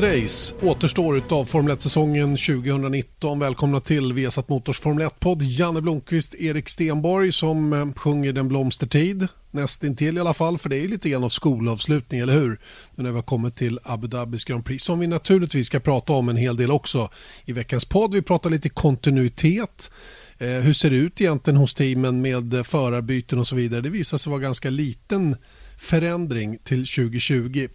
Ett race återstår av Formel 1-säsongen 2019. Välkomna till Vesat Motors Formel 1-podd. Janne Blomqvist, Erik Stenborg som eh, sjunger Den blomstertid. Nästintill i alla fall, för det är lite grann av skolavslutning, eller hur? Nu när vi har kommit till Abu Dhabis Grand Prix som vi naturligtvis ska prata om en hel del också i veckans podd. Vi pratar lite kontinuitet. Eh, hur ser det ut egentligen hos teamen med förarbyten och så vidare? Det visar sig vara ganska liten förändring till 2020.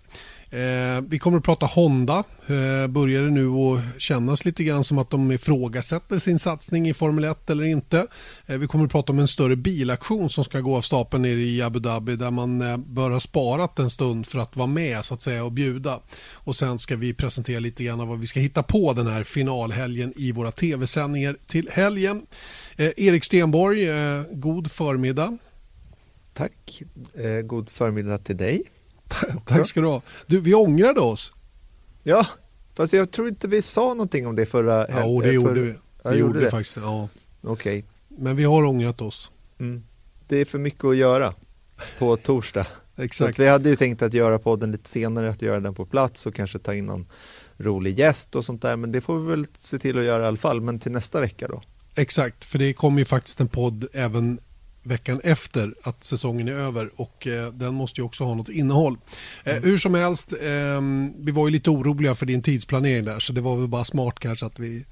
Eh, vi kommer att prata Honda. Eh, börjar det nu att kännas lite grann som att de ifrågasätter sin satsning i Formel 1 eller inte. Eh, vi kommer att prata om en större bilaktion som ska gå av stapeln nere i Abu Dhabi där man eh, bör ha sparat en stund för att vara med så att säga och bjuda. Och sen ska vi presentera lite grann av vad vi ska hitta på den här finalhelgen i våra tv-sändningar till helgen. Eh, Erik Stenborg, eh, god förmiddag. Tack. Eh, god förmiddag till dig. Tack ska du ha. Du, vi ångrade oss. Ja, fast jag tror inte vi sa någonting om det förra Ja, och det gjorde vi. Vi Jag gjorde det faktiskt. Ja. Okej. Men vi har ångrat oss. Mm. Det är för mycket att göra på torsdag. Exakt. vi hade ju tänkt att göra podden lite senare, att göra den på plats och kanske ta in någon rolig gäst och sånt där. Men det får vi väl se till att göra i alla fall. Men till nästa vecka då. Exakt, för det kommer ju faktiskt en podd även veckan efter att säsongen är över och eh, den måste ju också ha något innehåll. Eh, hur som helst, eh, vi var ju lite oroliga för din tidsplanering där så det var väl bara smart kanske att vi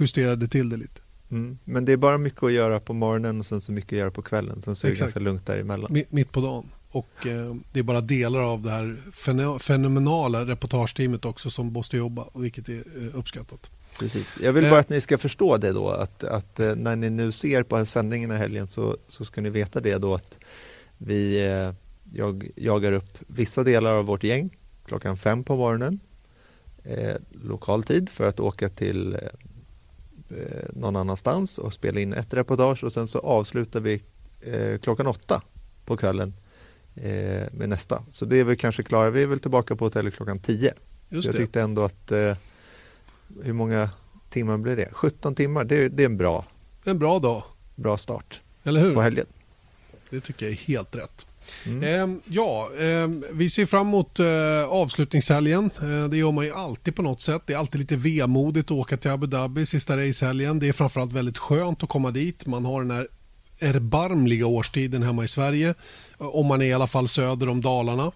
justerade till det lite. Mm. Men det är bara mycket att göra på morgonen och sen så mycket att göra på kvällen. Sen så är det ganska lugnt däremellan. Mi- mitt på dagen. Och eh, det är bara delar av det här fenomenala reportageteamet också som måste jobba, vilket är eh, uppskattat. Precis. Jag vill Eh. bara att ni ska förstå det då att, att eh, när ni nu ser på sändningen i helgen så, så ska ni veta det då att vi eh, jag, jagar upp vissa delar av vårt gäng klockan fem på morgonen eh, lokal tid för att åka till eh, någon annanstans och spela in ett reportage och sen så avslutar vi eh, klockan åtta på kvällen eh, med nästa. Så det är väl kanske klara, vi är väl tillbaka på hotellet klockan tio. Just så jag det. tyckte ändå att hur många timmar blir det? 17 timmar, det, det är en bra, En bra dag, bra start eller hur? på helgen. Det tycker jag är helt rätt. Mm. Ehm, ja, ehm, vi ser fram emot eh, avslutningshelgen. Eh, det gör man ju alltid på något sätt. Det är alltid lite vemodigt att åka till Abu Dhabi sista racehelgen. Det är framförallt väldigt skönt att komma dit. Man har den här erbarmliga årstiden hemma i Sverige. eh, Om man är i alla fall söder om Dalarna.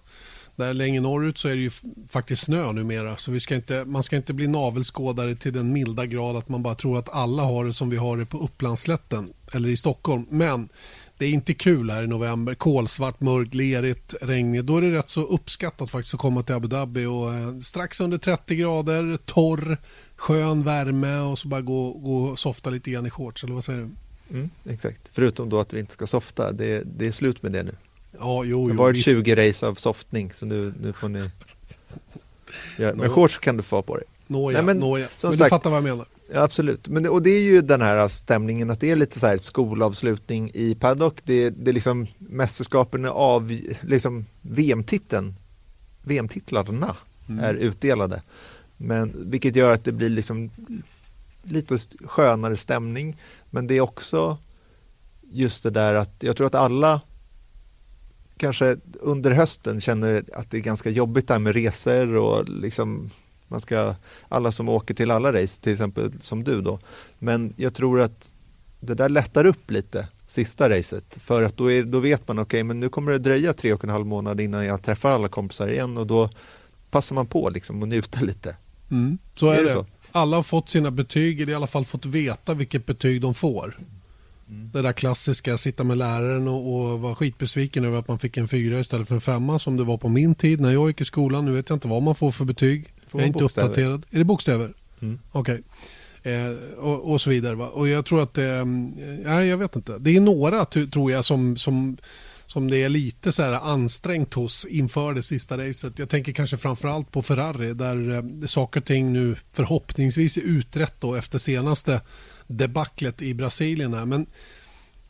Där längre norrut så är det ju faktiskt snö numera. Så vi ska inte, man ska inte bli navelskådare till den milda grad att man bara tror att alla har det som vi har det på Upplandsslätten eller i Stockholm. Men det är inte kul här i november. Kolsvart, mörkt, lerigt, regnigt. Då är det rätt så uppskattat faktiskt att komma till Abu Dhabi och eh, strax under 30 grader, torr, skön värme och så bara gå, gå och softa lite grann i shorts. Eller vad säger du? Mm, exakt, förutom då att vi inte ska softa, det, det är slut med det nu. Ja, jo, Det har varit visst. 20 race av softning så nu, nu får ni ja, Men shorts kan du få på dig. Nåja, Nej, men nåja. som men sagt- du fattar vad jag menar. Ja, absolut, men, det- och det är ju den här stämningen att det är lite så här skolavslutning i paddock. Det, det är liksom mästerskapen av, liksom VM-titeln, VM-titlarna Mm. är utdelade. Men, vilket gör att det blir liksom lite skönare stämning. Men det är också just det där att jag tror att alla kanske under hösten känner att det är ganska jobbigt där med resor och liksom man ska, alla som åker till alla race, till exempel som du då. Men jag tror att det där lättar upp lite sista racet för att då, är, då vet man okej men nu kommer det dröja tre och en halv månad innan jag träffar alla kompisar igen och då passar man på liksom och njuta lite. Mm. Så är, Är det det. så? Alla har fått sina betyg, eller i alla fall fått veta vilket betyg de får. Mm. Det där klassiska, sitta med läraren och, och vara skitbesviken över att man fick en fyra istället för en femma som det var på min tid när jag gick i skolan. Nu vet jag inte vad man får för betyg. Får jag är inte bokstäver? uppdaterad. Är det bokstäver? Mm. Okej. Eh, och, och så vidare. Va? Och jag tror att, eh, nej jag vet inte. Det är några tror jag som, som, som det är lite så här ansträngt hos inför det sista racet. Jag tänker kanske framförallt på Ferrari där eh, saker och ting nu förhoppningsvis är utrett då efter senaste debaclet i Brasilien. Här. Men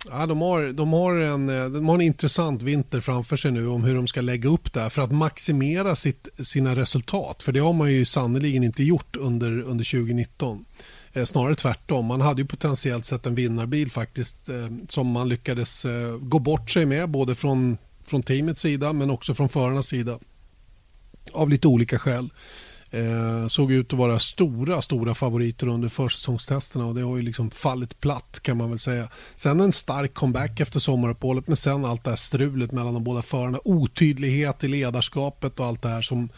ja, de, har, de, har en, eh, de har en intressant vinter framför sig nu om hur de ska lägga upp det här för att maximera sitt, sina resultat. För det har man ju sannerligen inte gjort under, under 2019. Eh, snarare tvärtom. Man hade ju potentiellt sett en vinnarbil faktiskt eh, som man lyckades eh, gå bort sig med både från, från teamets sida men också från förarnas sida. Av lite olika skäl. Eh, såg ut att vara stora, stora favoriter under försäsongstesterna och det har ju liksom fallit platt kan man väl säga. Sen en stark comeback efter sommaruppehållet men sen allt det här strulet mellan de båda förarna. Otydlighet i ledarskapet och allt det här som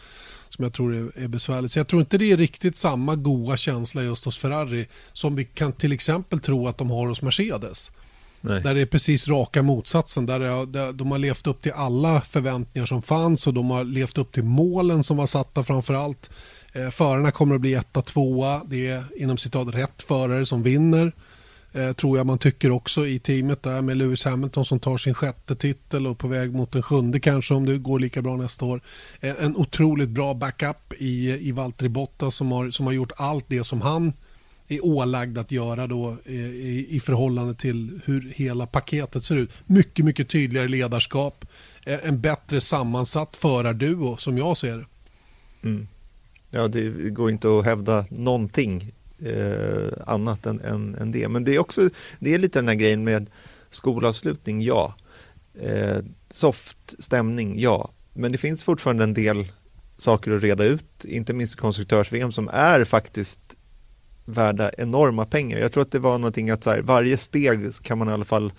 som jag tror är, är besvärligt. Så jag tror inte det är riktigt samma goa känsla just hos Ferrari som vi kan till exempel tro att de har hos Mercedes. Nej. Där det är precis raka motsatsen. Där, det, där de har levt upp till alla förväntningar som fanns och de har levt upp till målen som var satta framför allt. Eh, förarna kommer att bli etta, tvåa. Det är inom citat rätt förare som vinner. Eh, tror jag man tycker också i teamet där med Lewis Hamilton som tar sin sjätte titel och på väg mot en sjunde kanske om det går lika bra nästa år. Eh, en otroligt bra backup i, i Valtteri Bottas som har, som har gjort allt det som han är ålagd att göra då eh, i, i förhållande till hur hela paketet ser ut. Mycket, mycket tydligare ledarskap, eh, en bättre sammansatt förarduo som jag ser det. Mm. Ja, det går inte att hävda någonting eh, annat än, än, än, det. Men det är också det är lite den här grejen med skolavslutning, ja. Eh, soft stämning, ja. Men det finns fortfarande en del saker att reda ut, inte minst konstruktörs-VM som är faktiskt värda enorma pengar. Jag tror att det var någonting att så här, varje steg kan man i alla fall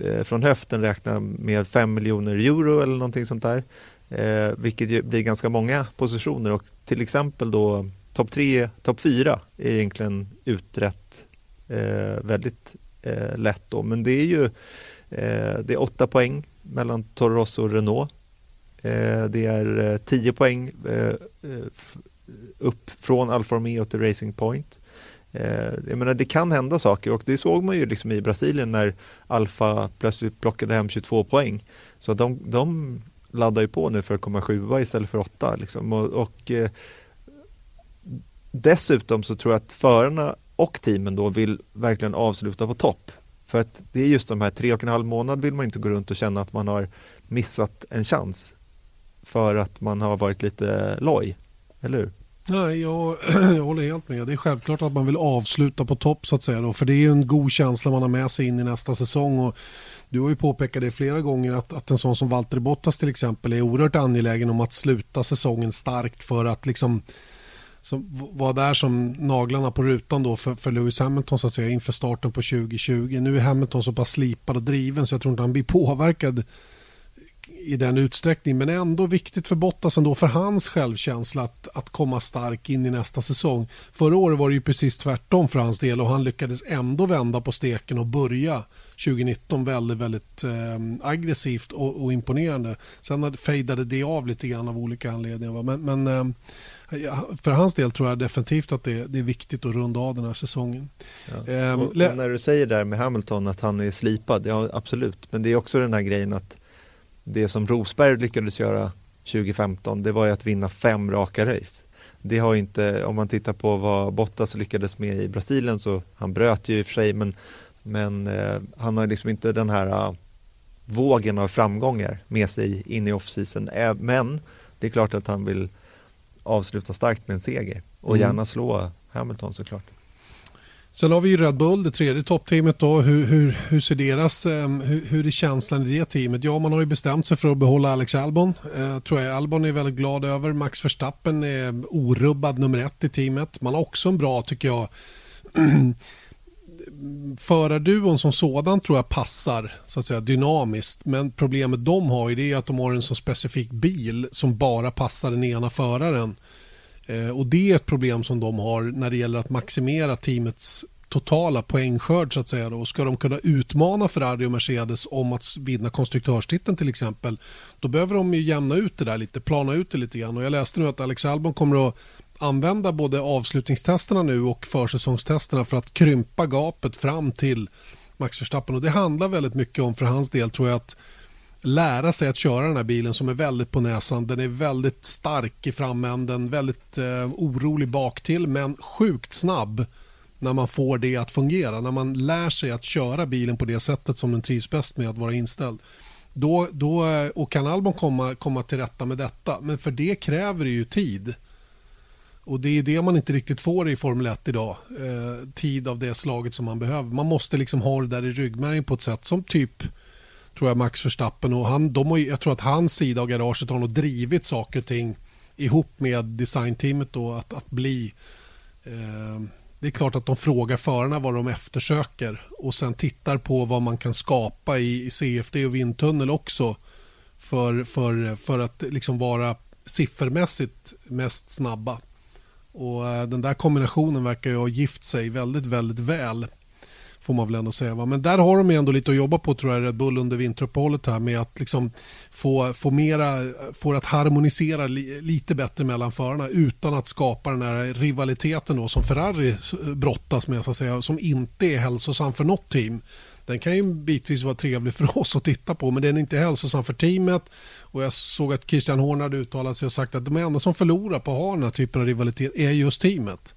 eh, från höften räkna med 5 miljoner euro eller någonting sånt där. Eh, vilket blir ganska många positioner och till exempel då topp tre, topp fyra är egentligen utrett eh, väldigt eh, lätt då. Men det är ju eh, det är åtta poäng mellan Toro Rosso och Renault. Eh, det är eh, tio poäng eh, eh upp från Alfa Romeo till Racing Point. Eh, jag menar, det kan hända saker och det såg man ju liksom i Brasilien när Alfa plötsligt plockade hem 22 poäng. Så de, de laddar ju på nu för att komma sjua istället för åtta. Liksom. Och, och eh, Dessutom så tror jag att förarna och teamen då vill verkligen avsluta på topp. För att det är just de här tre och en halv månad vill man inte gå runt och känna att man har missat en chans för att man har varit lite loj, eller hur? Nej, jag, jag håller helt med. Det är självklart att man vill avsluta på topp så att säga. Då, för det är en god känsla man har med sig in i nästa säsong. Och du har ju påpekat det flera gånger att, att en sån som Valtteri Bottas till exempel är oerhört angelägen om att sluta säsongen starkt för att liksom som var där som naglarna på rutan då för, för Lewis Hamilton så att säga, inför starten på 2020. Nu är Hamilton så pass slipad och driven så jag tror inte han blir påverkad i den utsträckningen. Men ändå viktigt för Bottas ändå för hans självkänsla att, att komma stark in i nästa säsong. Förra året var det ju precis tvärtom för hans del och han lyckades ändå vända på steken och börja 2019 väldigt, väldigt eh, aggressivt och, och, imponerande. Sen fejdade det av lite grann av olika anledningar. Men, men eh, för hans del tror jag definitivt att det, det är viktigt att runda av den här säsongen. Ja. Och när du säger där med Hamilton att han är slipad, ja absolut, men det är också den här grejen att det som Rosberg lyckades göra 2015, det var ju att vinna fem raka race. Det har inte, om man tittar på vad Bottas lyckades med i Brasilien så han bröt ju i och för sig men, men eh, han har liksom inte den här uh, vågen av framgångar med sig in i off-season. Men det är klart att han vill avsluta starkt med en seger och mm. gärna slå Hamilton såklart. Sen har vi ju Red Bull, det tredje toppteamet. Då. Hur, hur, hur ser deras, ehm, hur, hur är känslan i det teamet? Ja, man har ju bestämt sig för att behålla Alex Albon. Eh, tror jag Albon är väldigt glad över. Max Verstappen är orubbad nummer ett i teamet. Man har också en bra, tycker jag, förarduon som sådan tror jag passar så att säga, dynamiskt. Men problemet de har är att de har en så specifik bil som bara passar den ena föraren. Eh, och Det är ett problem som de har när det gäller att maximera teamets totala poängskörd. Så att säga. Och ska de kunna utmana Ferrari och Mercedes om att vinna konstruktörstiteln till exempel då behöver de ju jämna ut det där lite, plana ut det lite grann. Och jag läste nu att Alex Albon kommer att använda både avslutningstesterna nu och försäsongstesterna för att krympa gapet fram till Max Verstappen. Och det handlar väldigt mycket om för hans del tror jag att lära sig att köra den här bilen som är väldigt på näsan. Den är väldigt stark i framänden, väldigt eh, orolig baktill men sjukt snabb när man får det att fungera. När man lär sig att köra bilen på det sättet som den trivs bäst med att vara inställd. Då, då, eh, och kan Albon komma, komma till rätta med detta? Men för det kräver det ju tid. Och Det är det man inte riktigt får i Formel 1 idag. Eh, tid av det slaget som man behöver. Man måste liksom ha det där i ryggmärgen på ett sätt som typ tror jag Max Verstappen och han, de har, jag tror att hans sida av garaget har nog drivit saker och ting ihop med designteamet då att, att bli eh, det är klart att de frågar förarna vad de eftersöker och sen tittar på vad man kan skapa i CFD och vindtunnel också för, för, för att liksom vara siffermässigt mest snabba. Och eh, Den där kombinationen verkar ju ha gift sig väldigt, väldigt väl får man väl ändå säga. Va? Men där har de ändå lite att jobba på tror jag Red Bull under vinteruppehållet här med att liksom få, få mera, få att harmonisera li, lite bättre mellan förarna utan att skapa den här rivaliteten då som Ferrari brottas med så att säga som inte är hälsosam för något team. Den kan ju bitvis vara trevlig för oss att titta på men den är inte hälsosam för teamet och jag såg att Christian Horner hade uttalat sig och sagt att de enda som förlorar på att ha den här typen av rivalitet är just teamet.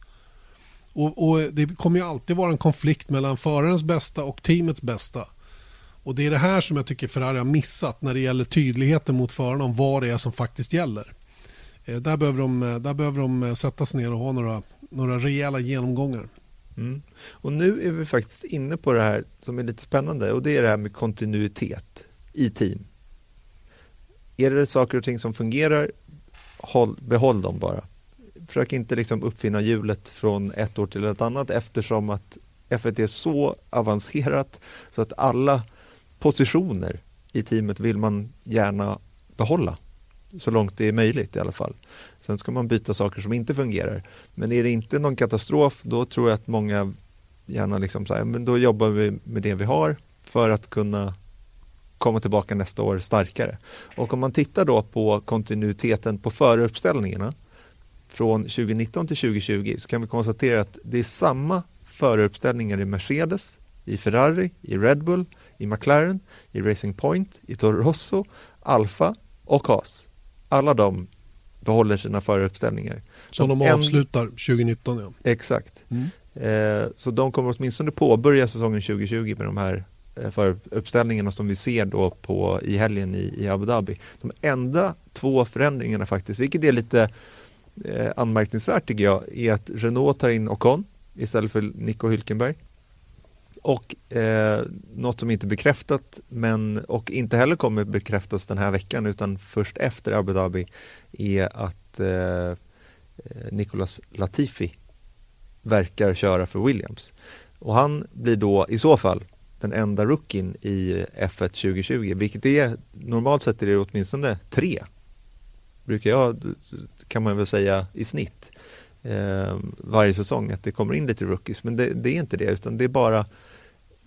Och, och, Det kommer ju alltid vara en konflikt mellan förarens bästa och teamets bästa. Och Det är det här som jag tycker Ferrari har missat när det gäller tydligheten mot förarna om vad det är som faktiskt gäller. Eh, där, behöver de, eh, där behöver de eh, sätta sig ner och ha några, några rejäla genomgångar. Mm. Och Nu är vi faktiskt inne på det här som är lite spännande och det är det här med kontinuitet i team. Är det saker och ting som fungerar, håll, behåll dem bara försök inte liksom uppfinna hjulet från ett år till ett annat eftersom att F1 är så avancerat så att alla positioner i teamet vill man gärna behålla så långt det är möjligt i alla fall. Sen ska man byta saker som inte fungerar. Men är det inte någon katastrof då tror jag att många gärna liksom så men då jobbar vi med det vi har för att kunna komma tillbaka nästa år starkare. Och om man tittar då på kontinuiteten på föruppställningarna från 2019 till 2020 så kan vi konstatera att det är samma föruppställningar i Mercedes, i Ferrari, i Red Bull, i McLaren, i Racing Point, i Toro Rosso, Alfa och Haas. Alla de behåller sina föruppställningar. Som de, de avslutar 2019 ja. Exakt. Mm. Eh, så de kommer åtminstone påbörja säsongen 2020 med de här eh, föruppställningarna som vi ser då på, i helgen i, i Abu Dhabi. De enda två förändringarna faktiskt, vilket är lite eh, anmärkningsvärt tycker jag är att Renault tar in Ocon istället för Nico Hülkenberg. Och eh, något som inte är bekräftat men, och inte heller kommer bekräftas den här veckan utan först efter Abu Dhabi är att eh, eh Nicolas Latifi verkar köra för Williams. Och han blir då i så fall den enda rookien i F1 2020, vilket är normalt sett är det åtminstone tre brukar jag, kan man väl säga i snitt eh, varje säsong att det kommer in lite rookies. Men det, det, är inte det utan det är bara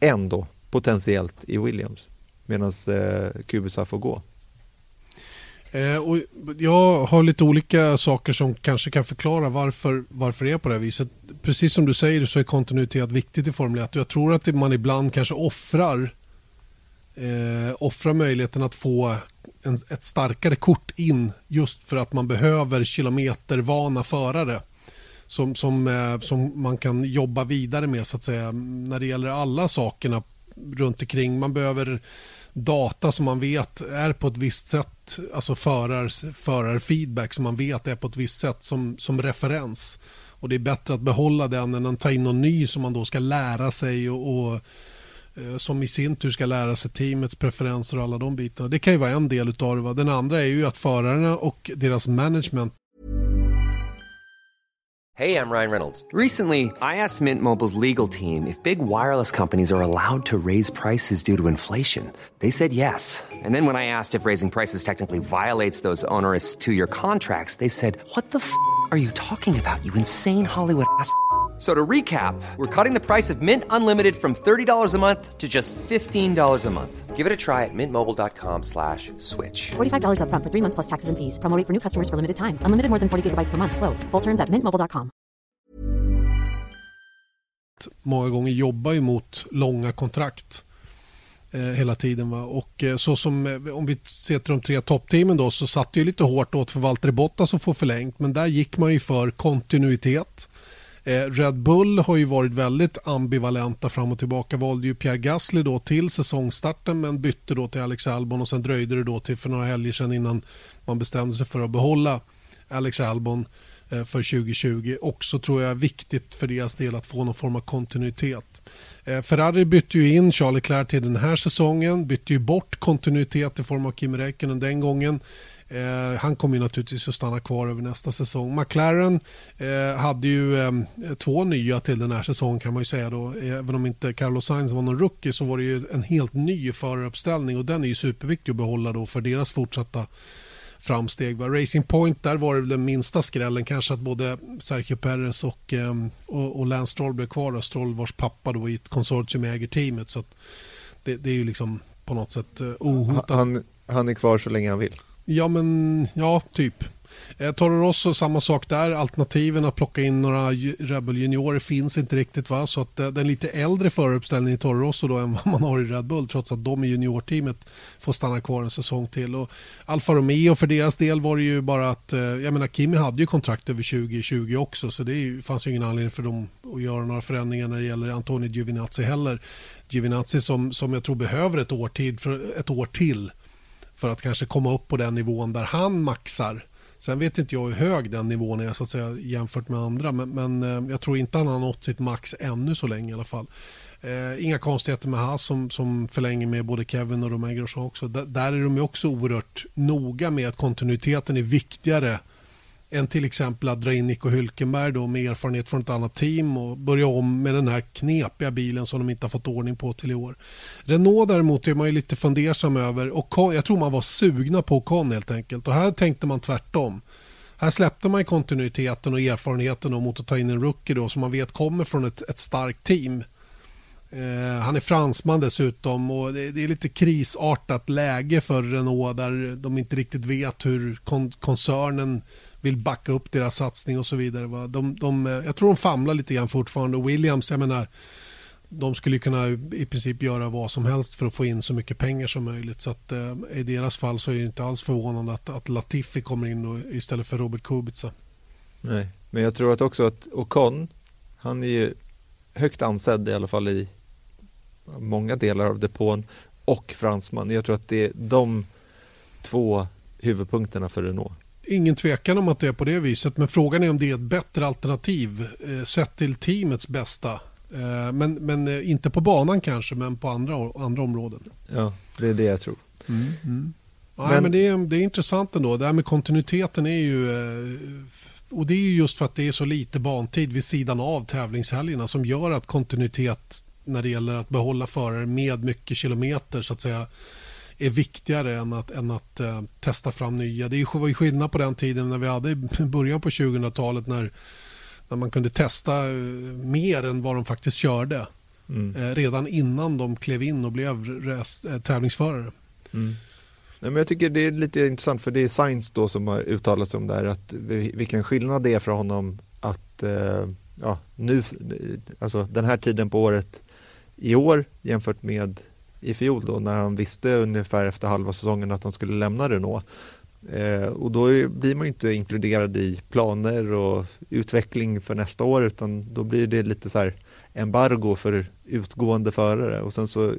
en då potentiellt i Williams medan eh, Kubica får gå. Eh, och jag har lite olika saker som kanske kan förklara varför, varför det är på det här viset. Precis som du säger så är kontinuitet viktigt i Formel 1 och jag tror att man ibland kanske offrar eh, offrar möjligheten att få en, ett starkare kort in just för att man behöver kilometervana förare som, som, eh, som man kan jobba vidare med så att säga när det gäller alla sakerna runt omkring. Man behöver data som man vet är på ett visst sätt, alltså förar, förarfeedback som man vet är på ett visst sätt som, som referens. Och Det är bättre att behålla den än att ta in någon ny som man då ska lära sig och, och som i sin tur ska lära sig teamets preferenser och alla de bitarna. Det kan ju vara en del utav det. Den andra är ju att förarna och deras management Hej, jag Ryan Reynolds. Recently, I asked Mint Mobiles legal team if big wireless companies are allowed to raise prices due to inflation. They said yes. And then when I asked if raising prices technically violates those onerous two-year contracts, they said, what the f*** are you talking about, you insane Hollywood ass?" So to recap, we're cutting the price of Mint Unlimited from $30 a month to just $15 a month. Give it a try at mintmobile.com slash switch. $45 up front for three months plus taxes and fees. Promoting for new customers for limited time. Unlimited more than 40 gigabytes per month. Slows. Full terms at mintmobile.com. Många gånger jobbar ju mot långa kontrakt. eh, hela tiden. Va? Och eh, så som, eh, om vi ser till de tre toppteamen då så satt det ju lite hårt åt för Valtteri Bottas att få förlängt men där gick man ju för kontinuitet. Eh, Red Bull har ju varit väldigt ambivalenta fram och tillbaka. Valde ju Pierre Gasly då till säsongstarten men bytte då till Alex Albon och sen dröjde det då till för några helger sedan innan man bestämde sig för att behålla Alex Albon eh, för 2020. Också tror jag viktigt för deras del att få någon form av kontinuitet. Eh, Ferrari bytte ju in Charles Leclerc till den här säsongen, bytte ju bort kontinuitet i form av Kim Räikkönen den gången. Eh, han kommer ju naturligtvis att stanna kvar över nästa säsong. McLaren eh, hade ju eh, två nya till den här säsongen kan man ju säga då. Även om inte Carlos Sainz var någon rookie så var det ju en helt ny föraruppställning och den är ju superviktig att behålla då för deras fortsatta framsteg. Va? Racing Point, där var det den minsta skrällen kanske att både Sergio Perez och, eh, och, och Lance Stroll blev kvar. Och Stroll vars pappa då i ett konsortium äger teamet. Så det, det, är ju liksom på något sätt eh, ohotat. Han, han är kvar så länge han vill. Ja, men ja, typ. Eh, Toro Rosso, samma sak där. Alternativen att plocka in några Rebel juniorer finns inte riktigt. va Så att eh, den lite äldre föruppställningen i Toro Rosso då än vad man har i Red Bull trots att de i juniorteamet får stanna kvar en säsong till. Och Alfa Romeo för deras del var det ju bara att, eh, jag menar Kimi hade ju kontrakt över 2020 också så det ju, fanns ju ingen anledning för dem att göra några förändringar när det gäller Antonio Giovinazzi heller. Giovinazzi som, som jag tror behöver ett år, tid för, ett år till för att kanske komma upp på den nivån där han maxar. Sen vet inte jag hur hög den nivån är så att säga, jämfört med andra men, men eh, jag tror inte han har nått sitt max ännu så länge i alla fall. Eh, inga konstigheter med Haas som, som förlänger med både Kevin och Romain Grosjean också. D där är de också oerhört noga med att kontinuiteten är viktigare än till exempel att dra in Nico Hülkenberg då med erfarenhet från ett annat team och börja om med den här knepiga bilen som de inte har fått ordning på till i år. Renault däremot är man ju lite fundersam över och jag tror man var sugna på Ocon helt enkelt och här tänkte man tvärtom. Här släppte man kontinuiteten och erfarenheten mot att ta in en rookie då, som man vet kommer från ett, ett starkt team. Eh, han är fransman dessutom och det, det, är lite krisartat läge för Renault där de inte riktigt vet hur kon koncernen vill backa upp deras satsning och så vidare. Va? De, de, eh, jag tror de famlar lite grann fortfarande. Williams, jag menar, de skulle kunna i princip göra vad som helst för att få in så mycket pengar som möjligt. Så att, eh, I deras fall så är det inte alls förvånande att, att Latifi kommer in och, istället för Robert Kubica. Nej, men jag tror att också att Ocon, han är ju högt ansedd i alla fall i många delar av depån och fransman. Jag tror att det är de två huvudpunkterna för Renault ingen tvekan om att det är på det viset. Men frågan är om det är ett bättre alternativ eh, sett till teamets bästa. Eh, men, men eh, inte på banan kanske, men på andra, andra områden. Ja, det är det jag tror. Mm, mm. Ja, men, men det, är, det är intressant ändå. Det här med kontinuiteten är ju... Och det är just för att det är så lite bantid vid sidan av tävlingshelgerna som gör att kontinuitet när det gäller att behålla förare med mycket kilometer så att säga är viktigare än att, än att uh, testa fram nya. Det var ju skillnad på den tiden när vi hade början på 2000-talet när, när man kunde testa uh, mer än vad de faktiskt körde. Mm. Uh, redan innan de klev in och blev rest, tävlingsförare. Mm. Nej, men jag tycker det är lite intressant för det är Science då som har uttalat sig om det här att vilken skillnad det är för honom att ja, nu, alltså den här tiden på året i år jämfört med i fjol då när han visste ungefär efter halva säsongen att han skulle lämna Renault. Eh, och då blir man inte inkluderad i planer och utveckling för nästa år utan då blir det lite så här embargo för utgående förare och sen så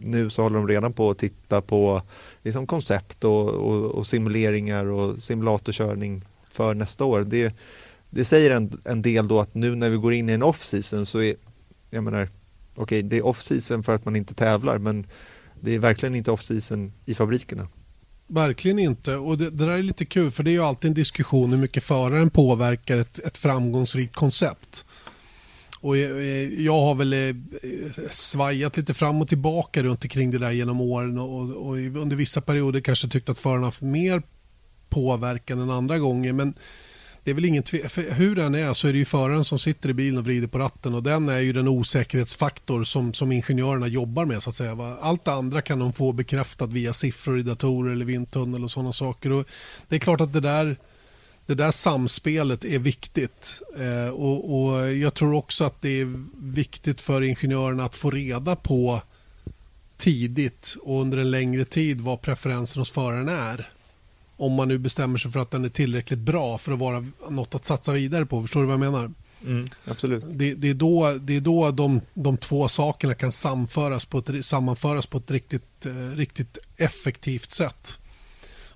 nu så håller de redan på att titta på liksom koncept och, och, och simuleringar och simulatorkörning för nästa år. Det, det säger en, en del då att nu när vi går in i en off-season så är, jag menar, okej, okay, det är off-season för att man inte tävlar, men det är verkligen inte off-season i fabrikerna. Verkligen inte. Och det, det, där är lite kul för det är ju alltid en diskussion hur mycket föraren påverkar ett, ett framgångsrikt koncept. Och jag har väl eh, svajat lite fram och tillbaka runt omkring det där genom åren och, och under vissa perioder kanske tyckt att föraren haft mer påverkan än andra gånger. Men det är väl ingen hur den är så är det ju föraren som sitter i bilen och vrider på ratten och den är ju den osäkerhetsfaktor som, som ingenjörerna jobbar med så att säga. Allt det andra kan de få bekräftat via siffror i datorer eller vindtunnel och sådana saker. Och det är klart att det där det där samspelet är viktigt eh, och, och, jag tror också att det är viktigt för ingenjörerna att få reda på tidigt och under en längre tid vad preferensen hos föraren är. Om man nu bestämmer sig för att den är tillräckligt bra för att vara något att satsa vidare på. Förstår du vad jag menar? Mm, absolut. Det, det, är då, det är då de, de två sakerna kan sammanföras på ett, sammanföras på ett riktigt, eh, riktigt effektivt sätt.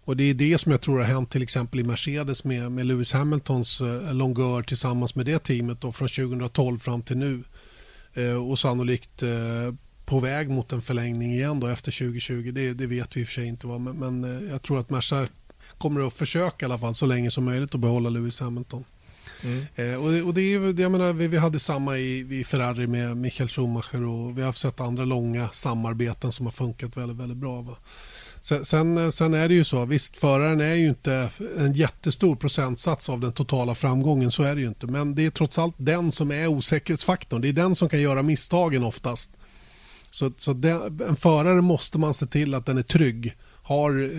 Och Det är det som jag tror har hänt till exempel i Mercedes med, med Lewis Hamiltons eh, longör tillsammans med det teamet då, från 2012 fram till nu. Eh, och sannolikt eh, på väg mot en förlängning igen då efter 2020. Det, det vet vi i och för sig inte. Va? Men, men eh, jag tror att Merca kommer att försöka i alla fall så länge som möjligt att behålla Lewis Hamilton. Mm. Eh, och, och det är, jag menar, vi, vi hade samma i, i Ferrari med Michael Schumacher och vi har sett andra långa samarbeten som har funkat väldigt, väldigt bra. Va? Sen, sen, är det ju så, visst föraren är ju inte en jättestor procentsats av den totala framgången, så är det ju inte. Men det är trots allt den som är osäkerhetsfaktorn. Det är den som kan göra misstagen oftast. Så, så den, en förare måste man se till att den är trygg, har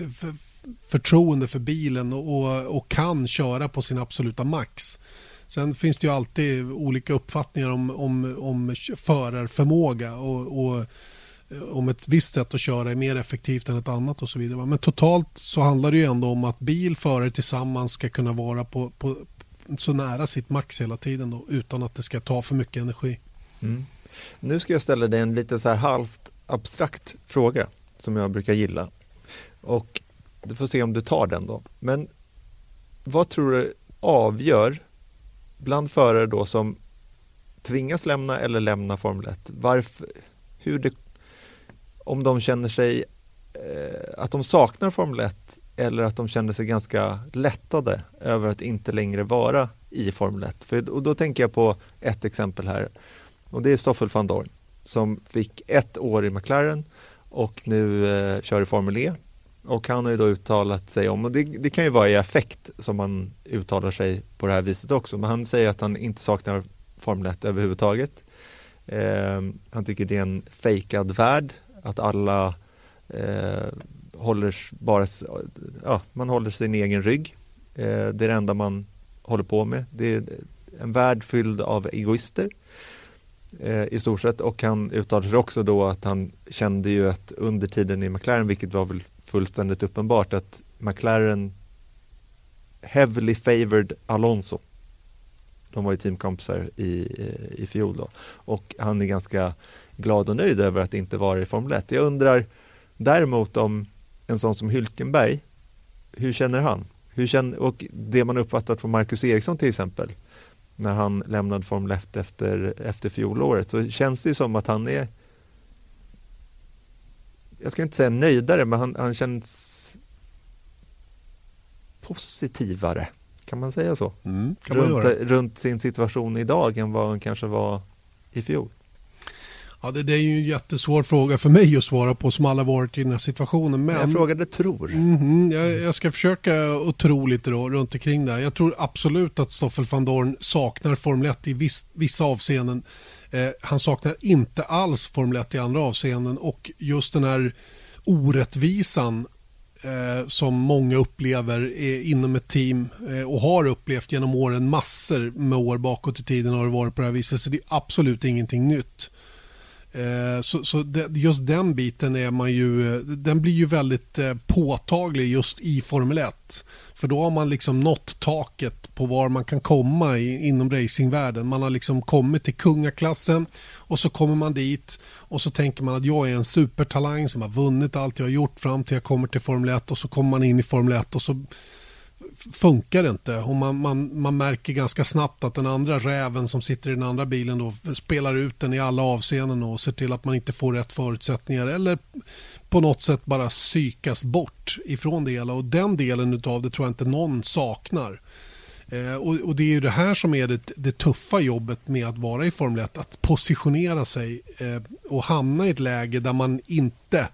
förtroende för bilen och, och kan köra på sin absoluta max. Sen finns det ju alltid olika uppfattningar om, om, om förarförmåga och, och om ett visst sätt att köra är mer effektivt än ett annat och så vidare. Men totalt så handlar det ju ändå om att bil, förare tillsammans ska kunna vara på, på så nära sitt max hela tiden då, utan att det ska ta för mycket energi. Mm. Nu ska jag ställa dig en lite så här halvt abstrakt fråga som jag brukar gilla. Och du får se om du tar den då. Men vad tror du avgör bland förare då som tvingas lämna eller lämna Formel 1? Varför, hur det, om de känner sig eh, att de saknar Formel 1 eller att de känner sig ganska lättade över att inte längre vara i Formel 1. För, och då tänker jag på ett exempel här och det är Stoffel van Dorn som fick ett år i McLaren och nu eh, kör i Formel E och han har ju då uttalat sig om, och det, det, kan ju vara i affekt som man uttalar sig på det här viset också, men han säger att han inte saknar Formel 1 överhuvudtaget. Eh, han tycker det är en fejkad värld, att alla eh, håller bara, ja, man håller sin egen rygg. Eh, det är det enda man håller på med. Det är en värld fylld av egoister eh, i stort sett och han uttalade sig också då att han kände ju att under tiden i McLaren, vilket var väl fullständigt uppenbart att McLaren heavily favored Alonso. De var ju teamkompisar i, eh, i fjol då. och han är ganska glad och nöjd över att inte vara i Formel 1. Jag undrar däremot om en sån som Hylkenberg, hur känner han? Hur känner, och det man uppfattat från Marcus Eriksson till exempel, när han lämnade Formel 1 efter, efter fjolåret, så känns det som att han är jag ska inte säga nöjdare, men han, han känns positivare. Kan man säga så? Mm, runt, runt, sin situation idag än vad han kanske var i fjol. Ja, det, det, är ju en jättesvår fråga för mig att svara på som alla varit i den här situationen. Men... Jag frågade tror. Mm, jag, jag, ska försöka att tro lite då, runt omkring det. Jag tror absolut att Stoffel van Dorn saknar Formel 1 i viss, vissa avseenden. Eh, han saknar inte alls Formel 1 i andra avseenden och just den här orättvisan eh, som många upplever inom ett team eh, och har upplevt genom åren massor med år bakåt i tiden har det varit på det här viset så det är absolut ingenting nytt. Eh, så, så det, just den biten är man ju, den blir ju väldigt eh, påtaglig just i Formel 1. För då har man liksom nått taket på var man kan komma i, inom racingvärlden. Man har liksom kommit till kungaklassen och så kommer man dit och så tänker man att jag är en supertalang som har vunnit allt jag har gjort fram till jag kommer till Formel 1 och så kommer man in i Formel 1 och så funkar det inte. Och man, man, man märker ganska snabbt att den andra räven som sitter i den andra bilen då spelar ut den i alla avseenden och ser till att man inte får rätt förutsättningar eller på något sätt bara psykas bort ifrån det hela. Och den delen av det tror jag inte någon saknar. Eh, och, och, Det är det här som är det, det, tuffa jobbet med att vara i Formel 1. Att positionera sig eh, och hamna i ett läge där man inte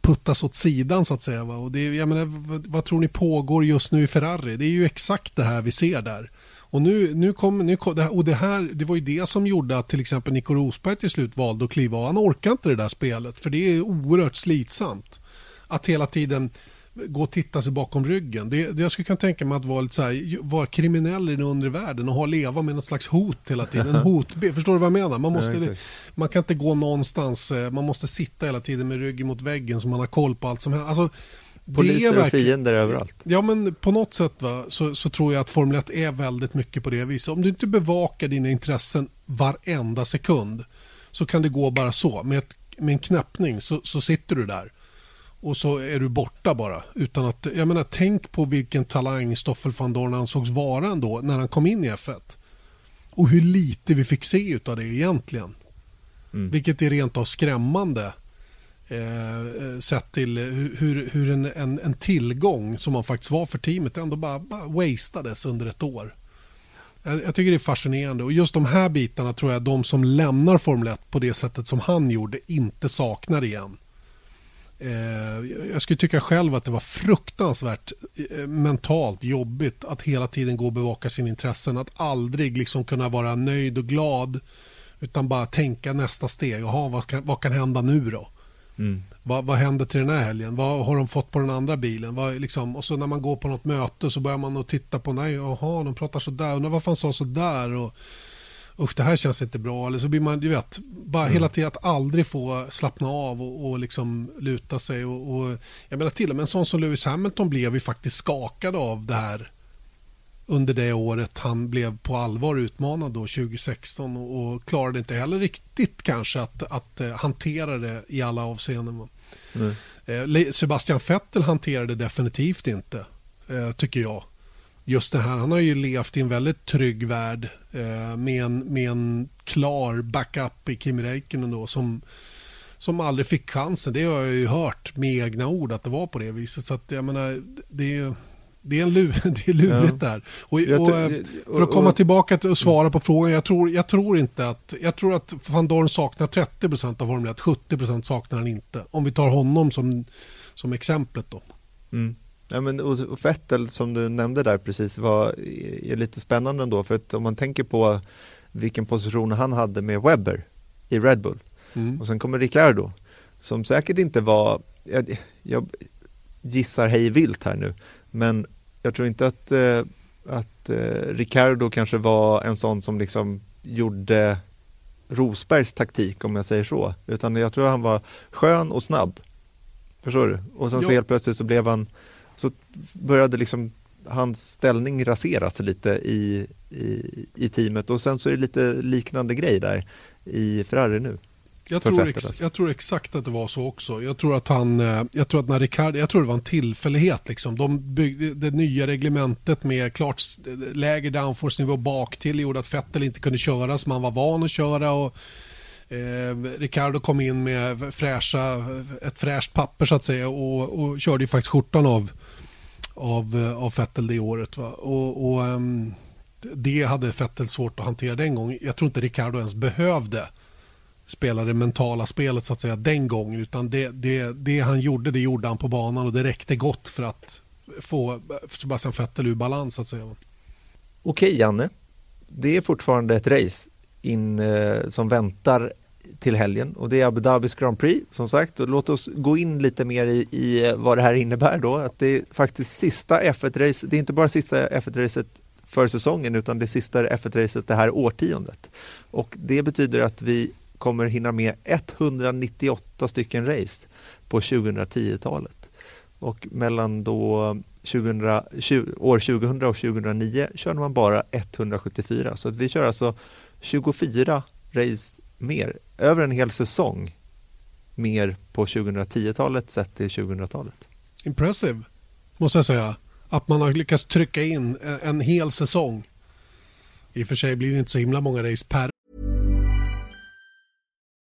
puttas åt sidan så att säga. Va? Och det, jag menar, vad, vad, tror ni pågår just nu i Ferrari? Det är ju exakt det här vi ser där. Och nu, nu kom, nu kom, och det, här, det var ju det som gjorde att till exempel Nico Rosberg till slut valde att kliva av. Han orkar inte det där spelet för det är oerhört slitsamt. Att hela tiden gå och titta sig bakom ryggen. Det, det jag skulle kunna tänka mig att vara, lite så här, vara kriminell i den undre världen och ha leva med något slags hot hela tiden. En hotbild. Förstår du vad jag menar? Man, måste, Ja, man kan inte gå någonstans. eh, Man måste sitta hela tiden med ryggen mot väggen så man har koll på allt som händer. Alltså, det är Poliser och verkligen- fiender överallt. Ja, men på något sätt va, så, så tror jag att Formel 1 är väldigt mycket på det viset. Om du inte bevakar dina intressen varenda sekund så kan det gå bara så. Med, ett, med en knäppning så, så sitter du där och så är du borta bara. Utan att, jag menar, tänk på vilken talang Stoffel van Dorn ansågs vara ändå när han kom in i F1. Och hur lite vi fick se av det egentligen. Mm. Vilket är rent av skrämmande eh, sett till hur, hur, en, en, en tillgång som man faktiskt var för teamet ändå bara, bara wastades under ett år. Jag, jag tycker det är fascinerande och just de här bitarna tror jag de som lämnar Formel 1 på det sättet som han gjorde inte saknar igen. Eh, jag skulle tycka själv att det var fruktansvärt eh, mentalt jobbigt att hela tiden gå och bevaka sina intressen. Att aldrig liksom kunna vara nöjd och glad utan bara tänka nästa steg. Jaha, vad, kan, vad kan hända nu då? Mm. Vad, vad händer till den här helgen? Vad har de fått på den andra bilen? Vad, liksom, och så när man går på något möte så börjar man att titta på, nej, jaha, de pratar så där. Undrar varför han sa så där? Och, usch, det här känns inte bra. Eller så blir man, du vet, bara hela tiden att aldrig få slappna av och, och liksom luta sig. Och, och, jag menar till och med en sån som Lewis Hamilton blev ju faktiskt skakad av det här under det året han blev på allvar utmanad då 2016 och, och klarade inte heller riktigt kanske att, att eh, hantera det i alla avseenden. Nej. Eh, Sebastian Vettel hanterade definitivt inte, eh, tycker jag. Just det här, han har ju levt i en väldigt trygg värld med, en, med en klar backup i Kimi Räikkönen då som, som aldrig fick chansen. Det har jag ju hört med egna ord att det var på det viset. Så att jag menar, det är, det är, en lu, det är lurigt där. Och, eh, och- för att komma tillbaka till och svara på frågan. Jag tror, jag tror inte att... Jag tror att van Dorn saknar 30% av Formel 1. 70% saknar han inte. Om vi tar honom som, som exemplet då. Mm. Ja, men, och, Vettel som du nämnde där precis var, är lite spännande ändå för att om man tänker på vilken position han hade med Webber i Red Bull Mm. och sen kommer Ricciardo som säkert inte var, jag, jag gissar hej vilt här nu, men jag tror inte att, eh, att eh, Ricciardo kanske var en sån som liksom gjorde Rosbergs taktik om jag säger så, utan jag tror han var skön och snabb. Förstår du? Och sen så Ja. helt plötsligt så blev han, så började liksom hans ställning raseras lite i, i, i teamet och sen så är det lite liknande grej där i Ferrari nu. Jag tror, ex, jag tror exakt att det var så också. Jag tror att han, eh, jag tror att när Ricardo, jag tror det var en tillfällighet liksom. De byggde det nya reglementet med klart s- lägre downforce-nivå bak till gjorde att Vettel inte kunde köra som han var van att köra och eh, Ricardo kom in med fräscha, ett fräscht papper så att säga och, och körde ju faktiskt skjortan av av, eh, av Vettel det året. Va? Och, och, um, det hade Vettel svårt att hantera den gången. Jag tror inte Ricardo ens behövde spela det mentala spelet så att säga den gången utan det, det, det han gjorde det gjorde han på banan och det räckte gott för att få Sebastian Vettel ur balans så att säga. Okej Janne, det är fortfarande ett race in, eh, som väntar till helgen och det är Abu Dhabis Grand Prix som sagt. Och låt oss gå in lite mer i, i eh, vad det här innebär då. Att det är faktiskt sista F1-racet, det är inte bara sista F1-racet för säsongen utan det sista F1-racet det här årtiondet. Och det betyder att vi kommer hinna med 198 stycken race på 2010-talet. Och mellan då 2000, 20, år 2000 och 2009 körde man bara 174. Så att vi kör alltså 24 race mer, över en hel säsong mer på 2010-talet sett till 2000-talet. Impressive måste jag säga. Att man har lyckats trycka in en, en hel säsong. I och för sig blir det inte så himla många race per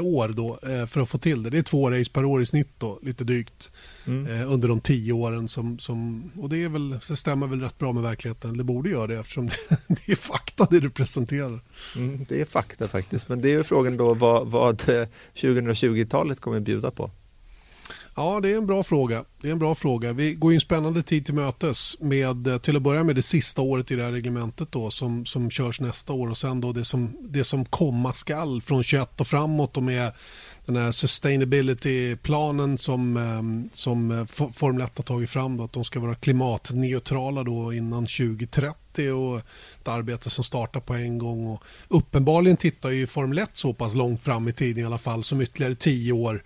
år då eh, för att få till det. Det är två race per år i snitt då, lite drygt. Mm. Eh, under de tio åren. Som, som, och det, är väl, det stämmer väl rätt bra med verkligheten. Det borde göra det eftersom det, det är fakta det du presenterar. Mm, det är fakta faktiskt. Men det är ju frågan då vad, vad 2020-talet kommer att bjuda på. Ja, det är en bra fråga. Det är en bra fråga. Vi går en spännande tid till mötes med till att börja med det sista året i det här reglementet då, som, som körs nästa år och sen då det som, det som komma skall från 21 och framåt och med den här sustainability-planen som, ehm, som eh, Formel 1 har tagit fram. Då, att de ska vara klimatneutrala då innan 2030 och ett arbete som startar på en gång. Och uppenbarligen tittar ju Formel 1 så pass långt fram i tiden i alla fall som ytterligare tio år.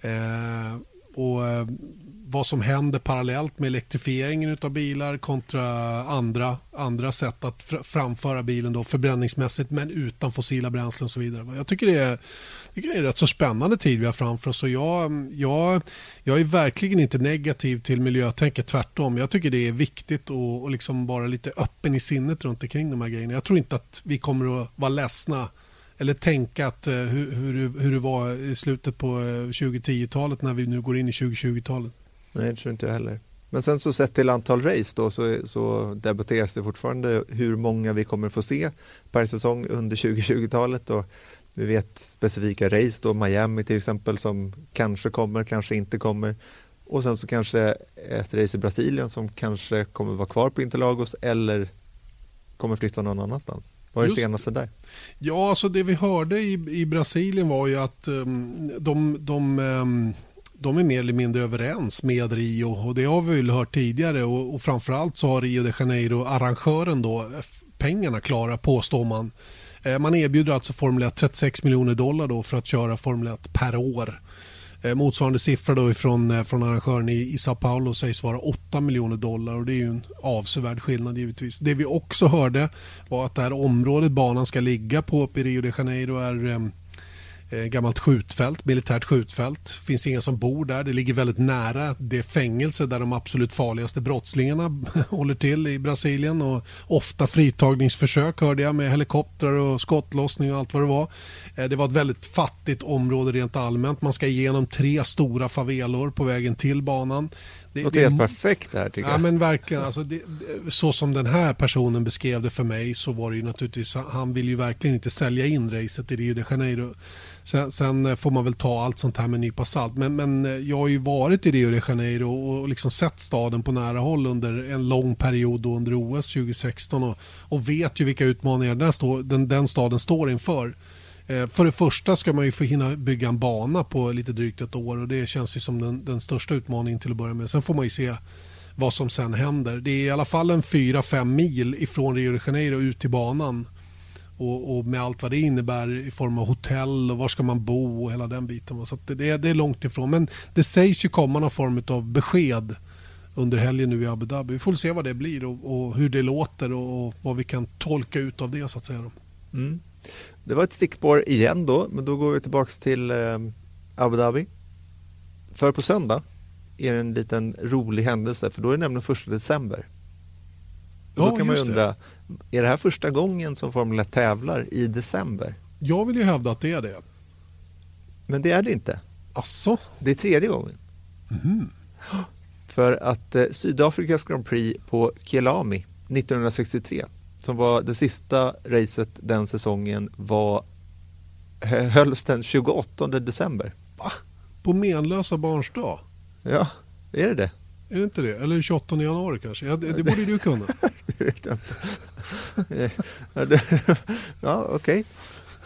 Eh, och eh, vad som händer parallellt med elektrifieringen av bilar kontra andra, andra sätt att framföra bilen då förbränningsmässigt men utan fossila bränslen och så vidare. Jag tycker det är, tycker det är en rätt så spännande tid vi har framför oss och jag, jag, jag är verkligen inte negativ till miljötänket, tvärtom. Jag tycker det är viktigt att liksom vara lite öppen i sinnet runt omkring de här grejerna. Jag tror inte att vi kommer att vara ledsna eller tänka att, eh, hur, hur, hur det var i slutet på eh, 2010-talet när vi nu går in i 2020-talet. Nej, det tror inte jag heller. Men sen så sett till antal race då så, så debatteras det fortfarande hur många vi kommer få se per säsong under 2020-talet. Och vi vet specifika race då, Miami till exempel som kanske kommer, kanske inte kommer. Och sen så kanske ett race i Brasilien som kanske kommer vara kvar på Interlagos eller kommer flytta någon annanstans. Vad är det senaste där? Ja, alltså det vi hörde i, i Brasilien var ju att um, de, de um, de är mer eller mindre överens med Rio och det har vi väl hört tidigare och, och framförallt så har Rio de Janeiro, arrangören då, pengarna klara påstår man. Eh, man erbjuder alltså Formel 1 36 miljoner dollar då för att köra Formel 1 per år. Eh, motsvarande siffra då ifrån, eh, från arrangören i, i Sao Paulo sägs vara 8 miljoner dollar och det är ju en avsevärd skillnad givetvis. Det vi också hörde var att det här området banan ska ligga på uppe i Rio de Janeiro är eh, gammalt skjutfält, militärt skjutfält. Det finns inga som bor där. Det ligger väldigt nära det fängelse där de absolut farligaste brottslingarna håller till i Brasilien. Och ofta fritagningsförsök hörde jag med helikoptrar och skottlossning och allt vad det var. Eh, det var ett väldigt fattigt område rent allmänt. Man ska igenom tre stora favelor på vägen till banan. Det låter helt perfekt det här tycker ja, jag. Men verkligen, alltså det, så som den här personen beskrev det för mig så var det ju naturligtvis, han vill ju verkligen inte sälja in racet i Rio de Janeiro. Sen, sen, får man väl ta allt sånt här med en nypa salt. Men, men eh, jag har ju varit i Rio de Janeiro och liksom sett staden på nära håll under en lång period under OS 2016 och, och vet ju vilka utmaningar den, stå, den, den staden står inför. Eh, för det första ska man ju få hinna bygga en bana på lite drygt ett år och det känns ju som den, den största utmaningen till att börja med. Sen får man ju se vad som sen händer. Det är i alla fall en 4-5 mil ifrån Rio de Janeiro ut till banan. Och, och, med allt vad det innebär i form av hotell och var ska man bo och hela den biten. Så det, det, är långt ifrån. Men det sägs ju komma någon form av besked under helgen nu i Abu Dhabi. Vi får se vad det blir och, och hur det låter och, vad vi kan tolka ut av det så att säga. Mm. Det var ett stickspår igen då, men då går vi tillbaka till eh, Abu Dhabi. För på söndag är det en liten rolig händelse för då är det nämligen första december. Och då kan man undra, det. Är det här första gången som Formel 1 tävlar i december? Jag vill ju hävda att det är det. Men det är det inte. Asså? Det är tredje gången. Mm. För att eh, Sydafrikas Grand Prix på Kielami 1963 som var det sista racet den säsongen var hölls den 28 december. Va? På menlösa barns dag? Ja, är det det? Är det inte det? Eller 28 januari kanske? Ja, det, det borde du kunna. vet jag inte. ja, okej. Okay.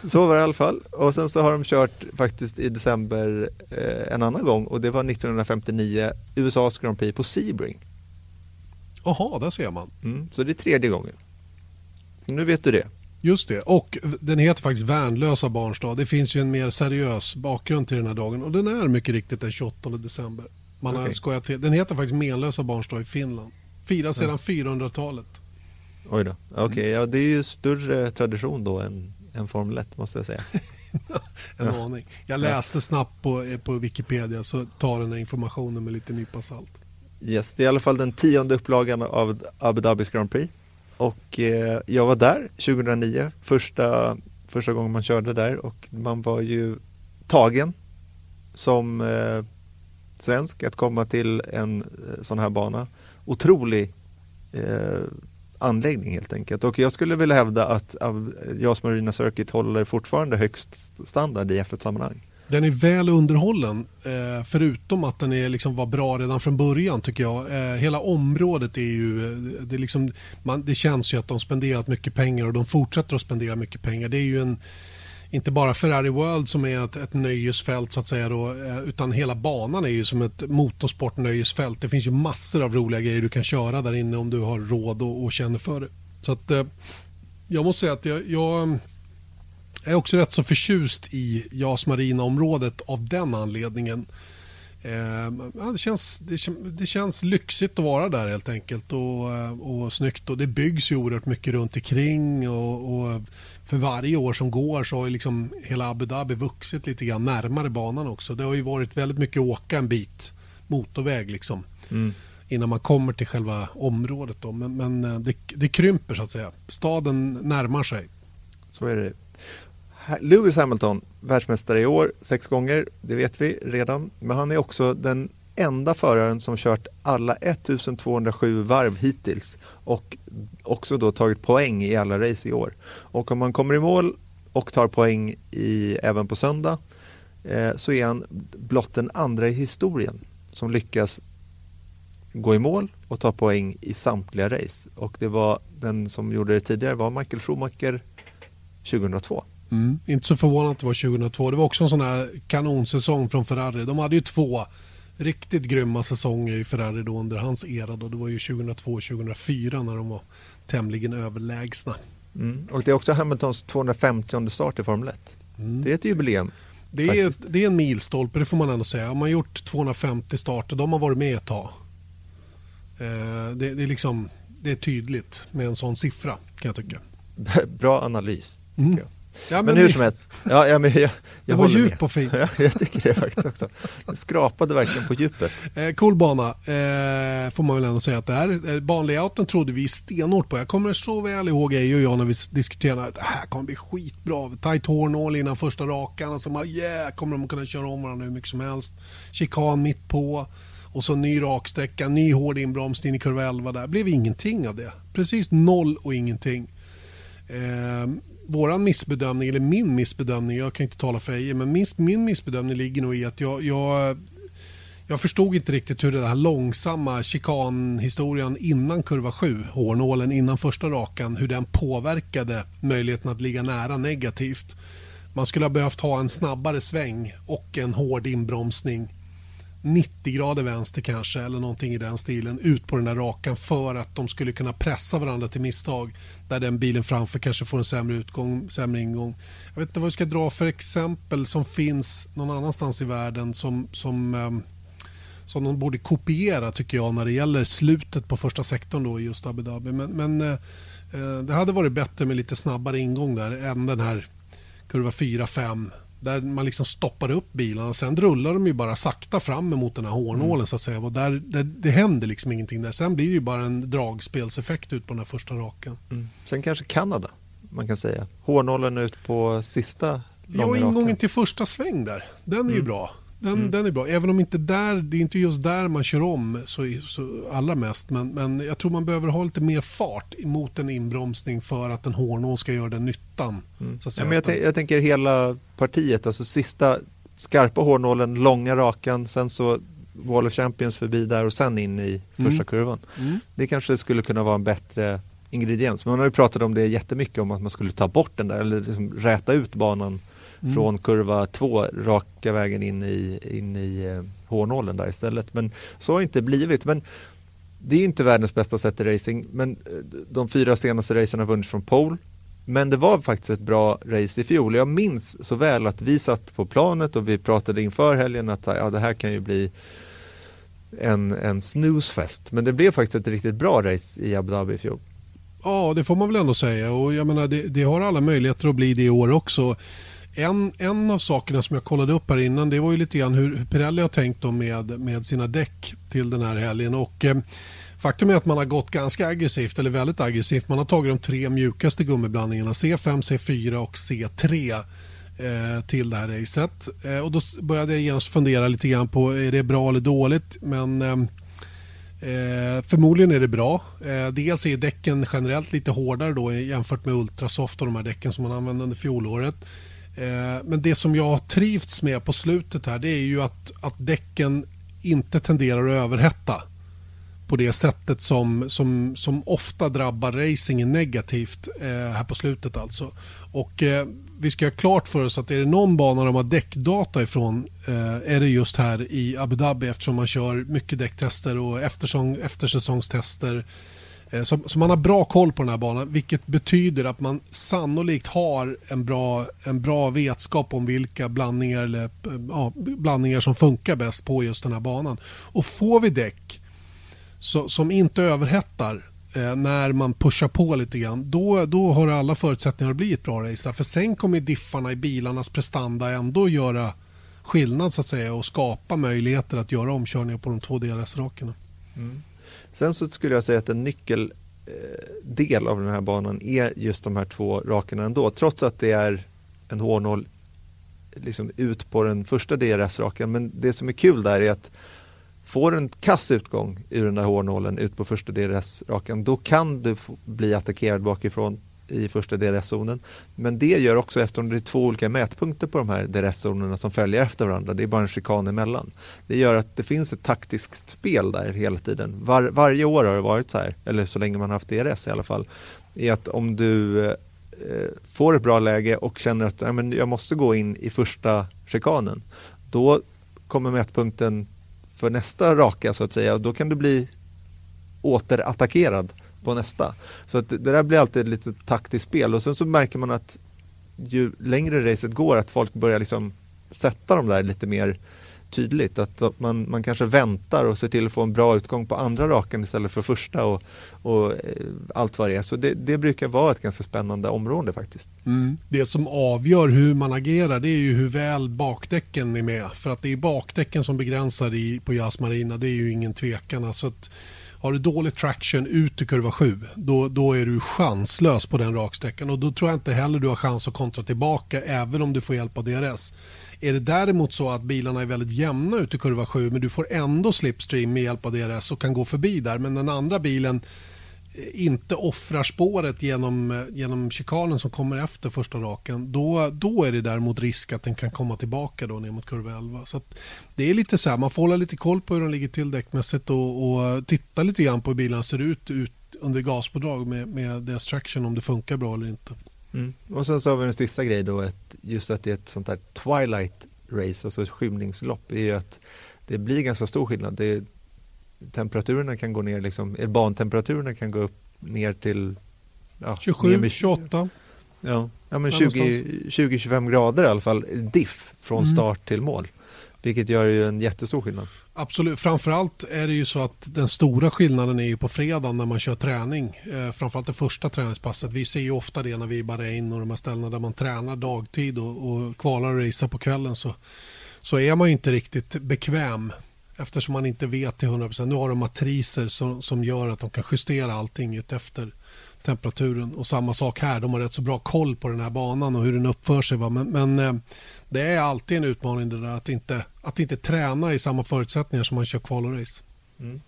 Så var det i alla fall. Och sen så har de kört faktiskt i december eh, en annan gång och det var 1959 USAs Grand Prix på Sebring. Jaha, där ser man. Mm, så det är tredje gången. Nu vet du det. Just det, och den heter faktiskt Värnlösa barns dag. Det finns ju en mer seriös bakgrund till den här dagen och den är mycket riktigt den 28 december. Man okay. har skojat till. Den heter faktiskt Menlösa barns dag i Finland. Firas sedan ja. 400-talet. Oj då. Okej, okay, ja, det är ju större tradition då än, än Formel 1 måste jag säga. en ja. aning. Jag läste snabbt på, på Wikipedia så tar den här informationen med lite nypa salt. Yes, det är i alla fall den tionde upplagan av Abu Dhabis Grand Prix. Och eh, jag var där 2009, första, första gången man körde där och man var ju tagen som eh, svensk att komma till en eh, sån här bana. Otrolig eh, anläggning helt enkelt. Och jag skulle vilja hävda att JAS Marina Circuit håller fortfarande högst standard i F1-sammanhang. Den är väl underhållen, eh, förutom att den är liksom var bra redan från början tycker jag. Eh, hela området är ju, eh, det, är liksom, man, det känns ju att de spenderat mycket pengar och de fortsätter att spendera mycket pengar. Det är ju en, inte bara Ferrari World som är ett, ett nöjesfält så att säga då, eh, utan hela banan är ju som ett motorsportnöjesfält. Det finns ju massor av roliga grejer du kan köra där inne om du har råd och, och känner för det. Så att eh, jag måste säga att jag, jag är också rätt så förtjust i JAS Marina-området av den anledningen. Eh, det, känns, det, det, känns lyxigt att vara där helt enkelt och, och snyggt. Och det byggs ju oerhört mycket runt omkring och, och för varje år som går så har liksom hela Abu Dhabi vuxit lite grann närmare banan också. Det har ju varit väldigt mycket åka en bit motorväg liksom. Mm. innan man kommer till själva området. Då. Men, men eh, det, det krymper så att säga. Staden närmar sig. Så är det. Lewis Hamilton, världsmästare i år sex gånger, det vet vi redan. Men han är också den enda föraren som kört alla 1207 varv hittills och också då tagit poäng i alla race i år. Och om han kommer i mål och tar poäng i, även på söndag eh, så är han blott den andra i historien som lyckas gå i mål och ta poäng i samtliga race. Och det var den som gjorde det tidigare var Michael Schumacher 2002. Mm. Inte så förvånande att det var 2002. Det var också en sån här kanonsäsong från Ferrari. De hade ju två riktigt grymma säsonger i Ferrari då under hans era. Då. Det var ju 2002 och 2004 när de var tämligen överlägsna. Mm. Och det är också Hamiltons 250 start i Formel 1. Mm. Det är ett jubileum. Det är, det är en milstolpe, det får man ändå säga. Om man gjort 250 starter, de har varit med ett tag. Eh, det, det, är liksom, det är tydligt med en sån siffra kan jag tycka. Bra analys. Tycker mm. jag. Ja, men, men hur som helst. Ja, ja, men jag, jag det var djup och fint. Ja, jag tycker det faktiskt också. Jag skrapade verkligen på djupet. Eh, cool bana, eh, får man väl ändå säga att det är. Eh, banlayouten trodde vi stenhårt på. Jag kommer så väl ihåg Eje och jag när vi diskuterade att det här kommer bli skitbra. Tight hårnål innan första rakan. Och så bara, yeah, kommer de kunna köra om varandra hur mycket som helst. Chikan mitt på. Och så ny raksträcka, ny hård inbromsning i kurva 11 där. Det blev ingenting av det. Precis noll och ingenting. Eh, våran missbedömning, eller min missbedömning, jag kan inte tala för Eje, men min, min missbedömning ligger nog i att jag, jag, jag förstod inte riktigt hur den här långsamma chikanhistorien innan kurva 7, hårnålen innan första rakan, hur den påverkade möjligheten att ligga nära negativt. Man skulle ha behövt ha en snabbare sväng och en hård inbromsning 90 grader vänster kanske eller någonting i den stilen ut på den där rakan för att de skulle kunna pressa varandra till misstag där den bilen framför kanske får en sämre utgång, sämre ingång. Jag vet inte vad vi ska dra för exempel som finns någon annanstans i världen som, som, ehm, som de borde kopiera tycker jag när det gäller slutet på första sektorn då i just Abu Dhabi. Men, men eh, eh, det hade varit bättre med lite snabbare ingång där än den här kurva 4-5 där man liksom stoppar upp bilarna. Sen rullar de ju bara sakta fram emot den här hårnålen mm. så att säga. Och där, där, det händer liksom ingenting där. Sen blir det ju bara en dragspelseffekt ut på den här första raken. Mm. Sen kanske Kanada, man kan säga. Hårnålen ut på sista Ja, ingången till första sväng där. Den är mm. ju bra. Den, mm. den är bra. Även om inte där, det är inte just där man kör om så, så allra mest. Men, men jag tror man behöver ha lite mer fart mot en inbromsning för att en hårnål ska göra den nyttan. Mm. Så att säga. Ja, men jag, jag, tänker hela partiet, alltså sista skarpa hårnålen, långa rakan, sen så Wall of Champions förbi där och sen in i första mm. kurvan. Mm. Det kanske skulle kunna vara en bättre ingrediens. Man har ju pratat om det jättemycket om att man skulle ta bort den där eller liksom räta ut banan mm. från kurva 2 raka vägen in i, in i eh, hårnålen där istället. Men så har det inte blivit. Men det är inte världens bästa sätt i racing, men eh, de fyra senaste racen har vunnits från pole. Men det var faktiskt ett bra race i fjol. Jag minns så väl att vi satt på planet och vi pratade inför helgen att ja, det här kan ju bli en, en snoozefest. Men det blev faktiskt ett riktigt bra race i Abu Dhabi i fjol. Ja, det får man väl ändå säga. Och jag menar, det, det har alla möjligheter att bli det i år också. En, en av sakerna som jag kollade upp här innan det var ju lite grann hur Pirelli har tänkt med, med sina däck till den här helgen. Och, eh, faktum är att man har gått ganska aggressivt, eller väldigt aggressivt. Man har tagit de tre mjukaste gummiblandningarna C5, C4 och C3. eh, till det här racet. Eh, och då började jag genast fundera lite grann på är det bra eller dåligt. Men eh, eh förmodligen är det bra. Eh, dels är däcken generellt lite hårdare då jämfört med Ultrasoft och de här däcken som man använde under fjolåret. Eh, men det som jag har trivts med på slutet här det är ju att, att däcken inte tenderar att överhetta på det sättet som, som, som ofta drabbar racingen negativt eh, här på slutet. alltså. Och eh, Vi ska ha klart för oss att är det någon bana de har däckdata ifrån eh, är det just här i Abu Dhabi eftersom man kör mycket däcktester och eftersäsong, eftersäsongstester. Eh, så, så, man har bra koll på den här banan vilket betyder att man sannolikt har en bra, en bra vetskap om vilka blandningar, eller, eh, ja, blandningar som funkar bäst på just den här banan. Och Får vi däck så, som inte överhettar eh, när man pushar på lite grann, då, då har alla förutsättningar att bli ett bra race. För sen kommer diffarna i bilarnas prestanda ändå göra skillnad så att säga och skapa möjligheter att göra omkörningar på de två DRS-rakerna. Mm. Sen så skulle jag säga att en nyckeldel eh, av den här banan är just de här två rakerna ändå. Trots att det är en hårnål liksom ut på den första DRS-raken. Men det som är kul där är att Får en kass utgång ur den där hårnålen ut på första DRS-rakan då kan du bli attackerad bakifrån i första DRS-zonen. Men det gör också, eftersom det är två olika mätpunkter på de här DRS-zonerna som följer efter varandra, det är bara en chikan emellan. Det gör att det finns ett taktiskt spel där hela tiden. Var, varje år har det varit så här, eller så länge man har haft DRS i alla fall, är att om du eh, får ett bra läge och känner att ja, men jag måste gå in i första chikanen, då kommer mätpunkten för nästa raka så att säga. Och då kan du bli återattackerad på nästa. Så att det där blir alltid ett lite taktiskt spel och sen så märker man att ju längre racet går att folk börjar liksom sätta dem där lite mer tydligt. Att man, man kanske väntar och ser till att få en bra utgång på andra raken istället för första och, och eh, allt vad det är. Så det, det, brukar vara ett ganska spännande område faktiskt. Mm. Det som avgör hur man agerar det är ju hur väl bakdäcken är med. För att det är bakdäcken som begränsar i, på Jas Marina, det är ju ingen tvekan. Alltså att, har du dålig traction ut i kurva 7 då, då är du chanslös på den raksträckan och då tror jag inte heller du har chans att kontra tillbaka även om du får hjälp av DRS. Är det däremot så att bilarna är väldigt jämna ut i kurva 7 men du får ändå slipstream med hjälp av DRS och kan gå förbi där men den andra bilen inte offrar spåret genom, eh, genom chikanen som kommer efter första raken då, då är det däremot risk att den kan komma tillbaka då ner mot kurva 11. Så det är lite så här, man får hålla lite koll på hur de ligger till däckmässigt och, och titta lite grann på hur bilarna ser ut, ut under gaspådrag med, med deras traction om det funkar bra eller inte. Mm. Och sen så har vi den sista grejen då, att just att det är ett sånt där twilight race, alltså ett skymningslopp, är ju att det blir ganska stor skillnad. Det, temperaturerna kan gå ner, liksom, bantemperaturerna kan gå upp ner till ja, 27, med, 28. Ja, ja men 20-25 grader i alla fall, diff från mm. start till mål. Vilket gör ju en jättestor skillnad. Absolut. Framförallt är det ju så att den stora skillnaden är ju på fredagen när man kör träning. Eh, framförallt det första träningspasset. Vi ser ju ofta det när vi är i Bahrain och de här ställena där man tränar dagtid och, och kvalar och racear på kvällen så, så är man ju inte riktigt bekväm eftersom man inte vet till 100%. Nu har de matriser som, som gör att de kan justera allting efter temperaturen. Och samma sak här, de har rätt så bra koll på den här banan och hur den uppför sig. Va? Men, men eh, det är alltid en utmaning det där att inte, att inte träna i samma förutsättningar som man kör kval och race. Mm.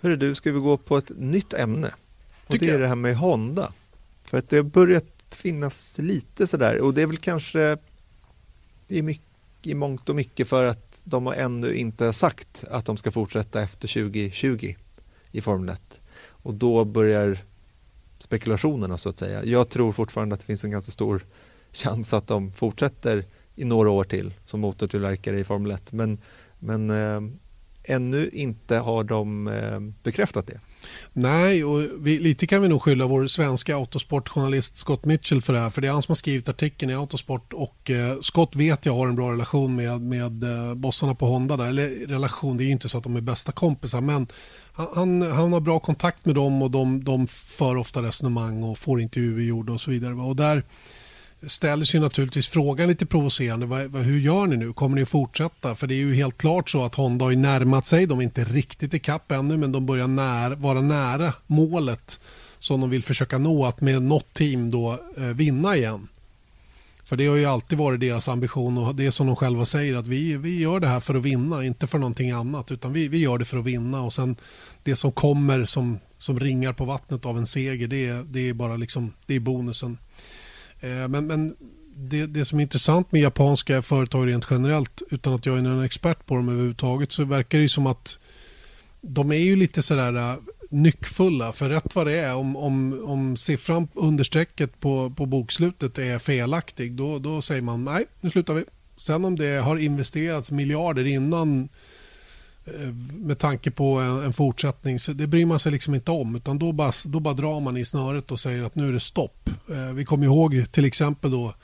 Hörru du, ska vi gå på ett nytt ämne? Och Tycker det är jag. det här med Honda. För att det har börjat finnas lite sådär och det är väl kanske i, mycket, i mångt och mycket för att de har ännu inte sagt att de ska fortsätta efter 2020 i Formel 1. Och då börjar spekulationerna så att säga. Jag tror fortfarande att det finns en ganska stor chans att de fortsätter i några år till som motortillverkare i Formel 1. Men, men eh, ännu inte har de eh, bekräftat det. Nej, och vi, lite kan vi nog skylla vår svenska autosportjournalist Scott Mitchell för det här. För det är han som har skrivit artikeln i Autosport och eh, Scott vet jag har en bra relation med, med eh, bossarna på Honda där. Eller relation, det är ju inte så att de är bästa kompisar men han, han har bra kontakt med dem och de, de för ofta resonemang och får intervjuer gjorda och så vidare. Och där ställer sig naturligtvis frågan lite provocerande. Vad, vad, hur gör ni nu? Kommer ni fortsätta? För det är ju helt klart så att Honda har närmat sig. De är inte riktigt i kapp ännu men de börjar när, vara nära målet som de vill försöka nå att med något team då eh, vinna igen. För det har ju alltid varit deras ambition och det är som de själva säger att vi, vi gör det här för att vinna, inte för någonting annat utan vi, vi gör det för att vinna och sen det som kommer som, som ringar på vattnet av en seger det, det är bara liksom, det är bonusen. Eh, men, men det, det som är intressant med japanska företag rent generellt utan att jag är någon expert på dem överhuvudtaget så verkar det ju som att de är ju lite sådär eh, nyckfulla för rätt vad det är om, om, om siffran under strecket på, på bokslutet är felaktig då, då säger man nej nu slutar vi. Sen om det har investerats miljarder innan Eh, med tanke på en, en, fortsättning. Så det bryr man sig liksom inte om. utan Då bara, då bara drar man i snöret och säger att nu är det stopp. Eh, vi kommer ihåg till exempel då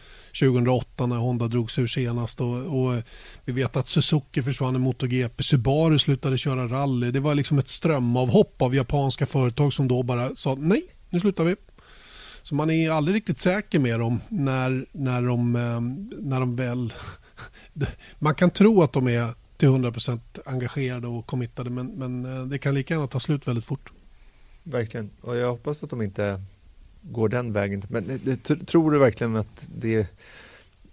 2008 när Honda drog sig ur senast. Och, och, vi vet att Suzuki försvann i MotoGP, Subaru slutade köra rally. Det var liksom ett strömavhopp av japanska företag som då bara sa nej, nu slutar vi. Så man är aldrig riktigt säker med dem när, när, de, eh, när de väl... Man kan tro att de är till 100% engagerade och committade men, men eh, det kan lika gärna ta slut väldigt fort. Verkligen, och jag hoppas att de inte går den vägen. Men det, tror du verkligen att det,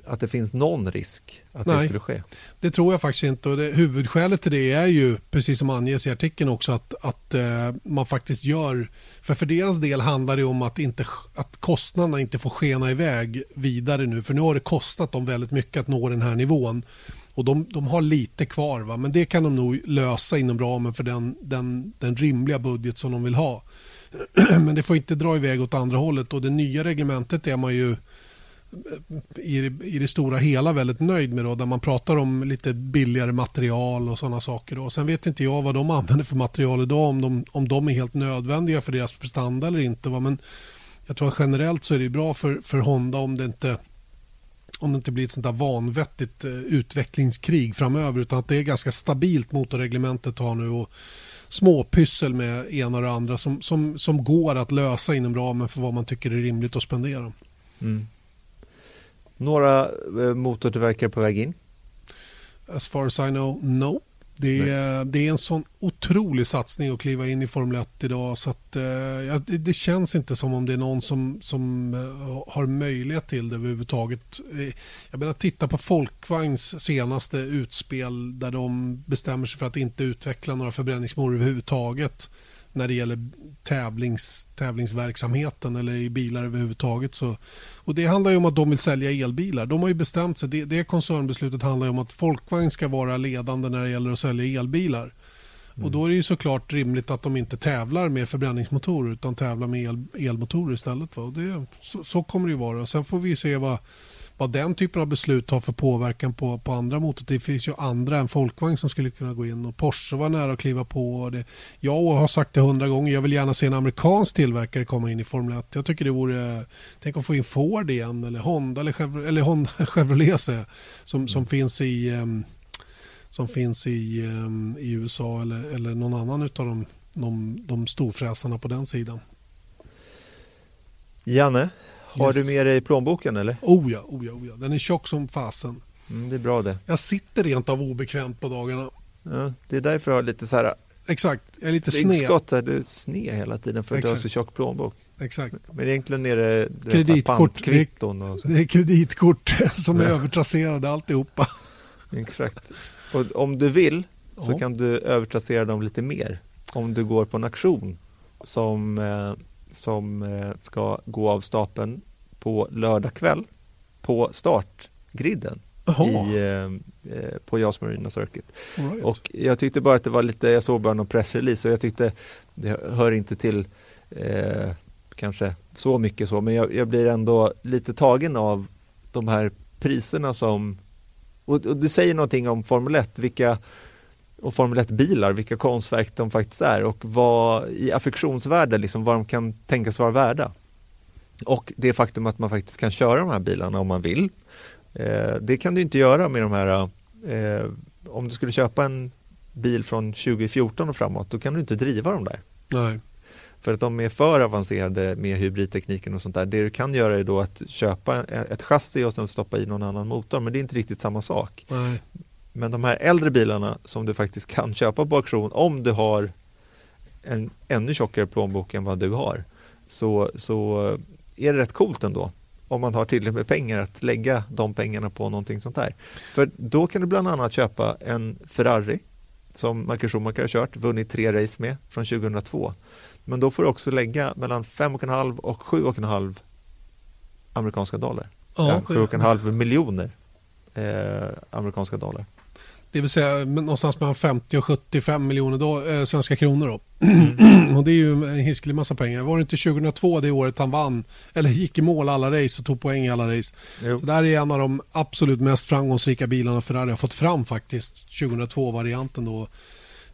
att det finns någon risk att Nej, det skulle ske? Det tror jag faktiskt inte. Och det, huvudskälet till det är ju, precis som anges i artikeln också, att, att eh, man faktiskt gör... För för deras del handlar det om att, inte, att kostnaderna inte får skena iväg vidare nu. För nu har det kostat dem väldigt mycket att nå den här nivån. Och de, de har lite kvar, va? men det kan de nog lösa inom ramen för den, den, den rimliga budget som de vill ha. Men det får inte dra iväg åt andra hållet och det nya reglementet är man ju eh, i, i det stora hela väldigt nöjd med. Då, där man pratar om lite billigare material och sådana saker. Då. Sen vet inte jag vad de använder för material idag, om de, om de är helt nödvändiga för deras prestanda eller inte. Va? Men jag tror att generellt så är det bra för, för Honda om det inte om det inte blir ett sånt där vanvettigt eh, utvecklingskrig framöver utan att det är ganska stabilt motorreglementet har nu och småpyssel med ena och det andra som, som, som går att lösa inom ramen för vad man tycker är rimligt att spendera. Mm. Några eh, motortillverkare på väg in? As far as I know, no. Det är, det är en sån otrolig satsning att kliva in i Formel 1 idag så att, eh, det, det, känns inte som om det är någon som, som eh, har möjlighet till det överhuvudtaget. Eh, jag menar titta på Folkvagns senaste utspel där de bestämmer sig för att inte utveckla några förbränningsmotorer överhuvudtaget när det gäller tävlings, tävlingsverksamheten eller i bilar överhuvudtaget. Så, och det handlar om att de vill sälja elbilar. De har ju bestämt sig. Det, det koncernbeslutet handlar om att Folkvagn ska vara ledande när det gäller att sälja elbilar. Mm. Och Då är det ju såklart rimligt att de inte tävlar med förbränningsmotorer utan tävlar med el, elmotorer istället. Va? Och det, så, så kommer det ju vara. Sen får vi se vad vad den typen av beslut har för påverkan på, på andra motor. Det finns ju andra än Folkvagn som skulle kunna gå in och Porsche var nära att kliva på. Det, jag har sagt det hundra gånger, jag vill gärna se en amerikansk tillverkare komma in i Formel 1. Jag tycker det vore, tänk att få in Ford igen eller Honda eller, Chevrolet, eller Honda, Chevrolet som, som mm. finns i som finns i, i USA eller, eller någon annan av de, de, de storfräsarna på den sidan. Janne, har yes. du med dig plånboken eller? Oh ja, oh ja, oh ja. den är tjock som fasen. Mm, det är bra det. Jag sitter rent av obekvämt på dagarna. Ja, det är därför jag har lite så här Exakt, jag är lite sned. Där du är sned hela tiden för att Exakt. du har så tjock plånbok. Exakt. Men egentligen är det kreditkort, och så. Det är kreditkort som är övertrasserade alltihopa. Exakt. Och om du vill så ja. kan du övertrassera dem lite mer. Om du går på en auktion som eh, som eh, ska gå av stapeln på lördag kväll på startgriden i, eh, eh, på JAS Marina Circuit. Right. Och jag tyckte bara att det var lite, jag såg bara någon pressrelease och jag tyckte det hör inte till eh, kanske så mycket så, men jag, jag, blir ändå lite tagen av de här priserna som, och, och det säger någonting om Formel 1, vilka och Formel 1-bilar, vilka konstverk de faktiskt är och vad i affektionsvärde, liksom, vad de kan tänkas vara värda. Och det faktum att man faktiskt kan köra de här bilarna om man vill. Eh, det kan du inte göra med de här, eh, om du skulle köpa en bil från 2014 och framåt, då kan du inte driva dem där. Nej. För att de är för avancerade med hybridtekniken och sånt där. Det du kan göra är då att köpa ett chassi och sen stoppa i någon annan motor, men det är inte riktigt samma sak. Nej. Men de här äldre bilarna som du faktiskt kan köpa på auktion om du har en ännu tjockare plånbok än vad du har så, så är det rätt coolt ändå. om man har tillräckligt med pengar att lägga de pengarna på någonting sånt här. För då kan du bland annat köpa en Ferrari som Michael Schumacher har kört, vunnit tre race med från 2002. Men då får du också lägga mellan 5,5 och 7,5 amerikanska dollar. Ja, 7,5 miljoner eh, amerikanska dollar. Det vill säga någonstans mellan 50 och 75 miljoner då, eh, svenska kronor. Då. Mm. och det är ju en hiskelig massa pengar. Var det inte 2002 det året han vann, eller gick i mål alla race och tog poäng i alla race? Jo. Så där är en av de absolut mest framgångsrika bilarna Ferrari har fått fram faktiskt. 2002-varianten då.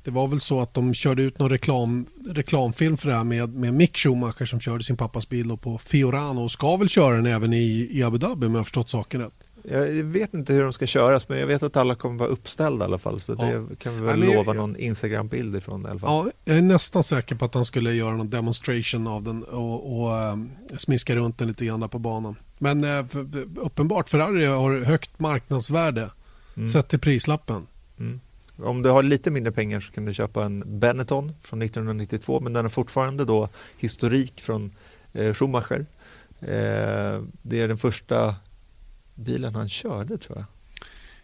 Det var väl så att de körde ut någon reklam, reklamfilm för det här med, med Mick Schumacher som körde sin pappas bil på Fiorano och ska väl köra den även i, i Abu Dhabi om jag har förstått saken rätt. Jag vet inte hur de ska köras men jag vet att alla kommer vara uppställda i alla fall så ja. det kan vi väl Nej, lova jag, någon Instagram-bild ifrån i alla fall. Ja, jag är nästan säker på att han skulle göra någon demonstration av den och, och um, smiska runt den lite grann på banan. Men uh, uppenbart Ferrari har högt marknadsvärde mm. sett till prislappen. Mm. Om du har lite mindre pengar så kan du köpa en Benetton från 1992 men den har fortfarande då historik från eh, Schumacher. Eh, det är den första bilen han körde tror jag.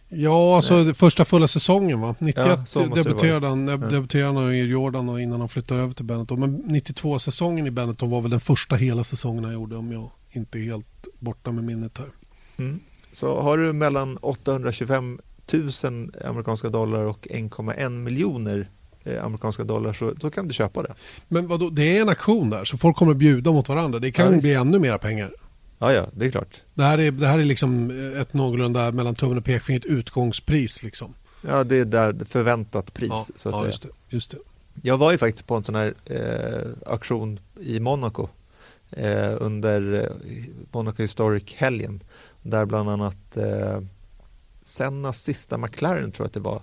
Ja, alltså Nej. första fulla säsongen va? 91 ja, debuterade han, ja. debuterade han i Jordan och innan han flyttade över till Benetton. Men 92 säsongen i Benetton var väl den första hela säsongen han gjorde om jag inte är helt borta med minnet här. Mm. Så har du mellan 825 000 amerikanska dollar och 1,1 miljoner eh, amerikanska dollar så då kan du köpa det. Men vadå, det är en aktion där så folk kommer bjuda mot varandra. Det kan ja, bli ännu mer pengar. Ja, ja, det är klart. Det här är, det här är liksom ett någorlunda mellan tummen och pekfingret utgångspris. Liksom. Ja, det är där förväntat pris. Ja, så att ja, säga. Just det, just det. Jag var ju faktiskt på en sån här eh, auktion i Monaco eh, under eh, Monaco Historic-helgen. Där bland annat eh, Sennas sista McLaren tror jag att det var.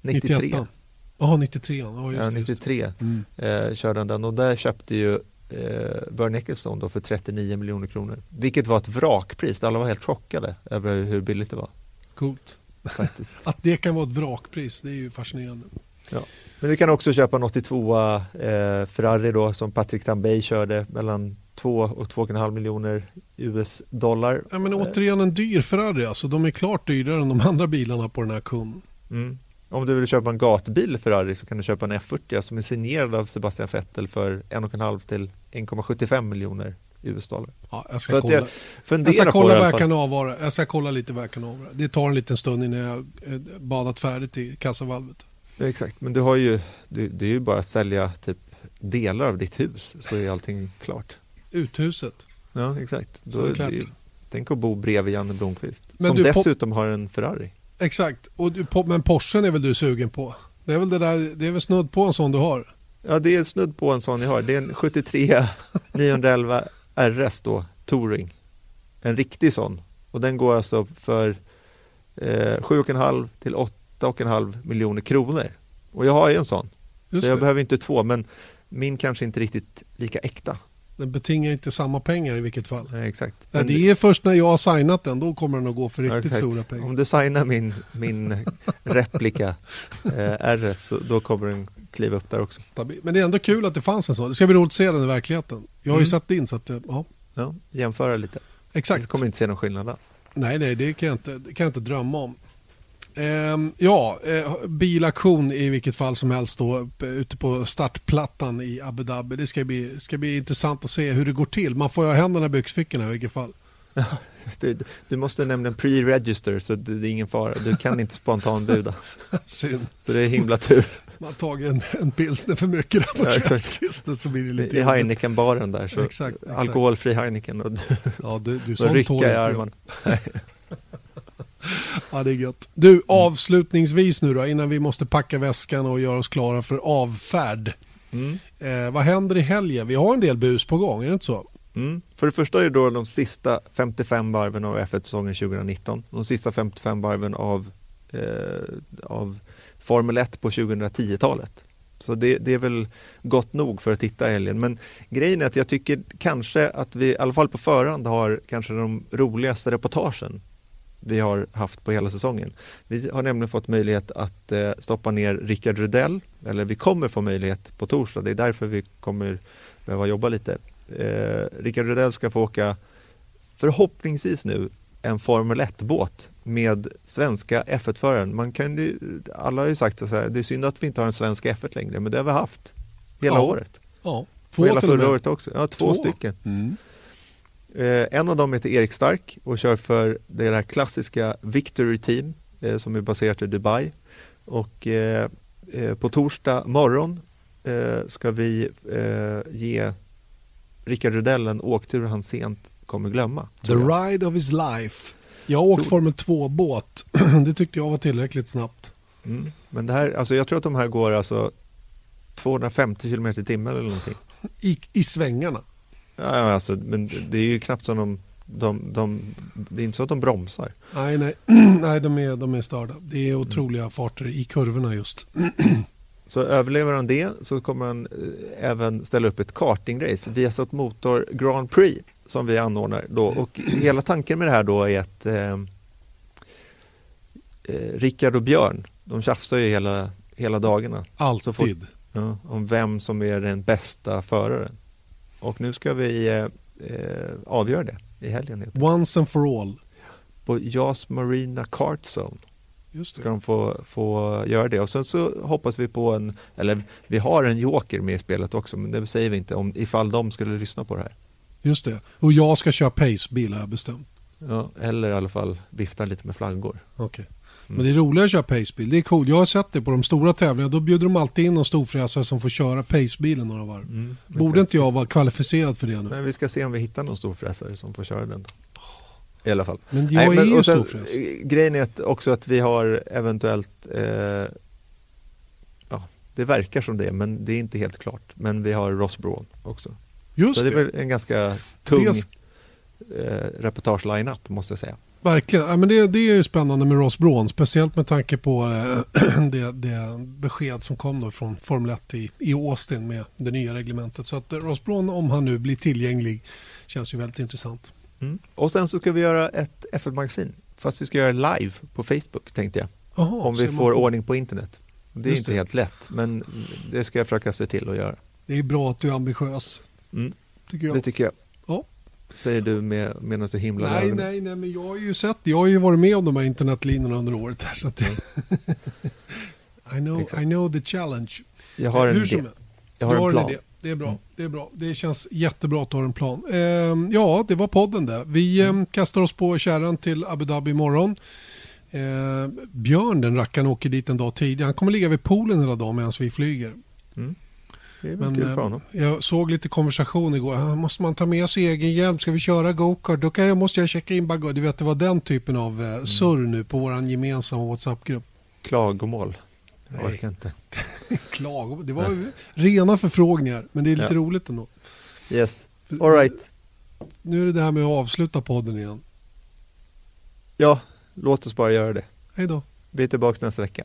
93. Jaha, 93. Ja, ja 93 mm. eh, körde den och där köpte ju eh, Bernie Ecclestone då för 39 miljoner kronor. Vilket var ett vrakpris. Alla var helt chockade över hur billigt det var. Coolt. Faktiskt. att det kan vara ett vrakpris, det är ju fascinerande. Ja. Men du kan också köpa en 82 eh, Ferrari då som Patrick Tambay körde mellan 2 och 2,5 miljoner US-dollar. Ja, men återigen en dyr Ferrari alltså. De är klart dyrare än de andra bilarna på den här kund. Mm. Om du vill köpa en gatbil Ferrari så kan du köpa en F40 som är signerad av Sebastian Vettel för 1,5 till 1,75 miljoner US-dollar. Ja, jag ska så kolla, jag, jag ska kolla vad jag kan avvara. Jag ska kolla lite vad jag kan avvara. Det tar en liten stund innan jag eh, badat färdigt i kassavalvet. Ja, exakt, men du har ju, det är ju bara att sälja typ delar av ditt hus så är allting klart. Uthuset. Ja, exakt. Då, det är, tänk att bo bredvid Janne Blomqvist men som du, dessutom har en Ferrari. Exakt, och men Porschen är väl du sugen på? Det är väl, det där, det är väl snudd på en sån du har? Ja, det är snudd på en sån jag har. Det är en 73 911 RS då, Touring. En riktig sån. Och den går alltså för eh, 7,5 till 8,5 miljoner kronor. Och jag har ju en sån. Just så jag det. behöver inte två, men min kanske inte riktigt lika äkta. Den betingar inte samma pengar i vilket fall. Nej, exakt. Nej, det är först när jag har signat den, då kommer den att gå för riktigt ja, stora pengar. Om du signar min, min replika eh, RS, så då kommer den kliva upp där också. Stabil. Men det är ändå kul att det fanns en sån. Det ska bli roligt att se den i verkligheten. Jag har mm. ju sett in så att, ja. ja. Jämföra lite. Exakt. Du kommer inte se någon skillnad alls. Nej, nej, det kan jag inte, kan jag inte drömma om. Eh, ja, eh, bilaktion i vilket fall som helst då ute på startplattan i Abu Dhabi. Det ska bli, ska bli intressant att se hur det går till. Man får ju ha händerna i byxfickorna i vilket fall. Du, du, måste nämligen pre-register så det, är ingen fara. Du kan inte spontanbuda. Synd. Så det är himla tur. Man har tagit en, en pilsner för mycket där på ja, kvällskvisten så blir det lite... I Heineken-baren där. Så exakt, exakt. Alkoholfri Heineken och du, ja, du, du och rycka i armarna. Ja, det är gött. Du, avslutningsvis nu då, innan vi måste packa väskan och göra oss klara för avfärd. Mm. Eh, vad händer i helgen? Vi har en del bus på gång, är det inte så? Mm. För det första är det då de sista 55 varven av F1-säsongen 2019. De sista 55 varven av, eh, av Formel 1 på 2010-talet. Så det, det, är väl gott nog för att titta i helgen. Men grejen är att jag tycker kanske att vi i alla fall på förhand har kanske de roligaste reportagen vi har haft på hela säsongen. Vi har nämligen fått möjlighet att eh, stoppa ner Rickard Rudell, eller vi kommer få möjlighet på torsdag, det är därför vi kommer behöva jobba lite. Eh, Rickard Rudell ska få åka förhoppningsvis nu en Formel 1-båt med svenska F1-föraren. Man kan ju, alla har ju sagt att det är synd att vi inte har en svensk F1 längre, men det har vi haft hela Ja. året. Ja, och hela förra året också. Ja, två, Två. stycken. Mm. Eh, en av dem heter Erik Stark och kör för det här klassiska Victory Team eh, som är baserat i Dubai. Och eh, på torsdag morgon ska vi ge Rickard Rudell en åktur han sent kommer glömma. The ride of his life. Jag har åkt Tror- Formel 2-båt. det tyckte jag var tillräckligt snabbt. Mm. Men det här, alltså jag tror att de här går alltså 250 km i timmen eller någonting. I, i svängarna. Ja, ja, alltså, men det är ju knappt som de, de, de, det är inte så att de bromsar. Nej, nej. nej de, är, de är störda. Det är otroliga farter i kurvorna just. Så överlever han det så kommer han eh, även ställa upp ett kartingrace, Viasat Motor Grand Prix som vi anordnar då. Och hela tanken med det här då är att eh, eh, Rickard och Björn, de tjafsar ju hela, hela dagarna Så får- Alltid. ja, om vem som är den bästa föraren. Och nu ska vi eh, eh, avgöra det i helgen. Once and for all. På JAS Marina Kart Zone Just ska det. de få, få göra det. Och sen så hoppas vi på en, eller vi har en joker med i spelet också, men det säger vi inte om ifall de skulle lyssna på det här. Just det. Och jag ska köra pacebil har jag bestämt. Ja, eller i alla fall vifta lite med flaggor. Okej. Mm. Men det är roligare att köra pacebil. Det är coolt. Jag har sett det på de stora tävlingarna. Då bjuder de alltid in någon storfräsare som får köra pacebilen några varv. Mm, Borde inte jag vara kvalificerad för det nu? Men vi ska se om vi hittar någon storfräsare som får köra den. I alla fall. Men jag Nej, är ju storfräs. eh, Grejen är att också att vi har eventuellt, eh, ja, det verkar som det, men det är inte helt klart. Men vi har Ross Braun också. Just Så det är det. väl en ganska tung Det eh, reportage-line-up måste jag säga. Verkligen. Ja, men det, det är ju spännande med Ross Braun. Speciellt med tanke på eh, det, det besked som kom då från Formel 1 i, i Austin med det nya reglementet. Så att eh, Ross Braun, om han nu blir tillgänglig, känns ju väldigt intressant. Mm. Och sen så ska vi göra ett F1-magasin. Fast vi ska göra live på Facebook tänkte jag. Jaha, om vi man får på. ordning på internet. Det är Just inte det. helt lätt, men det ska jag försöka se till att göra. Det är bra att du är ambitiös, Mm. tycker jag. Det tycker jag. Säger du med, medan du himlar med Nej, ögonen. nej, nej, men jag har ju sett, jag har ju varit med om de här internetlinorna under året. Här, så att det... I, know, Exakt. I know the challenge. Jag har en Hur som idé. helst. Jag har en plan. idé. Det är bra. Mm. Det är bra. Det känns jättebra att du har en plan. Ehm, ja, det var podden det. Vi ehm, kastar oss på kärran till Abu Dhabi imorgon. Ehm, Björn, den rackaren, åker dit en dag tidigare. Han kommer ligga vid poolen hela dagen medan vi flyger. Mm. Det är väl Men kul eh, för honom. jag såg lite konversation igår. Ah, måste man ta med sig egen hjälm? Ska vi köra go-kart? Då kan jag, måste jag checka in bagage. Du vet, det var den typen av Mm. eh, surr nu på vår gemensamma WhatsApp-grupp. Klagomål. Jag orkar inte. Klago. Det var rena förfrågningar, men det är lite Ja. roligt ändå. Yes. All right. Nu är det det här med att avsluta podden igen. Ja, låt oss bara göra det. Hej då. Vi är tillbaka nästa vecka.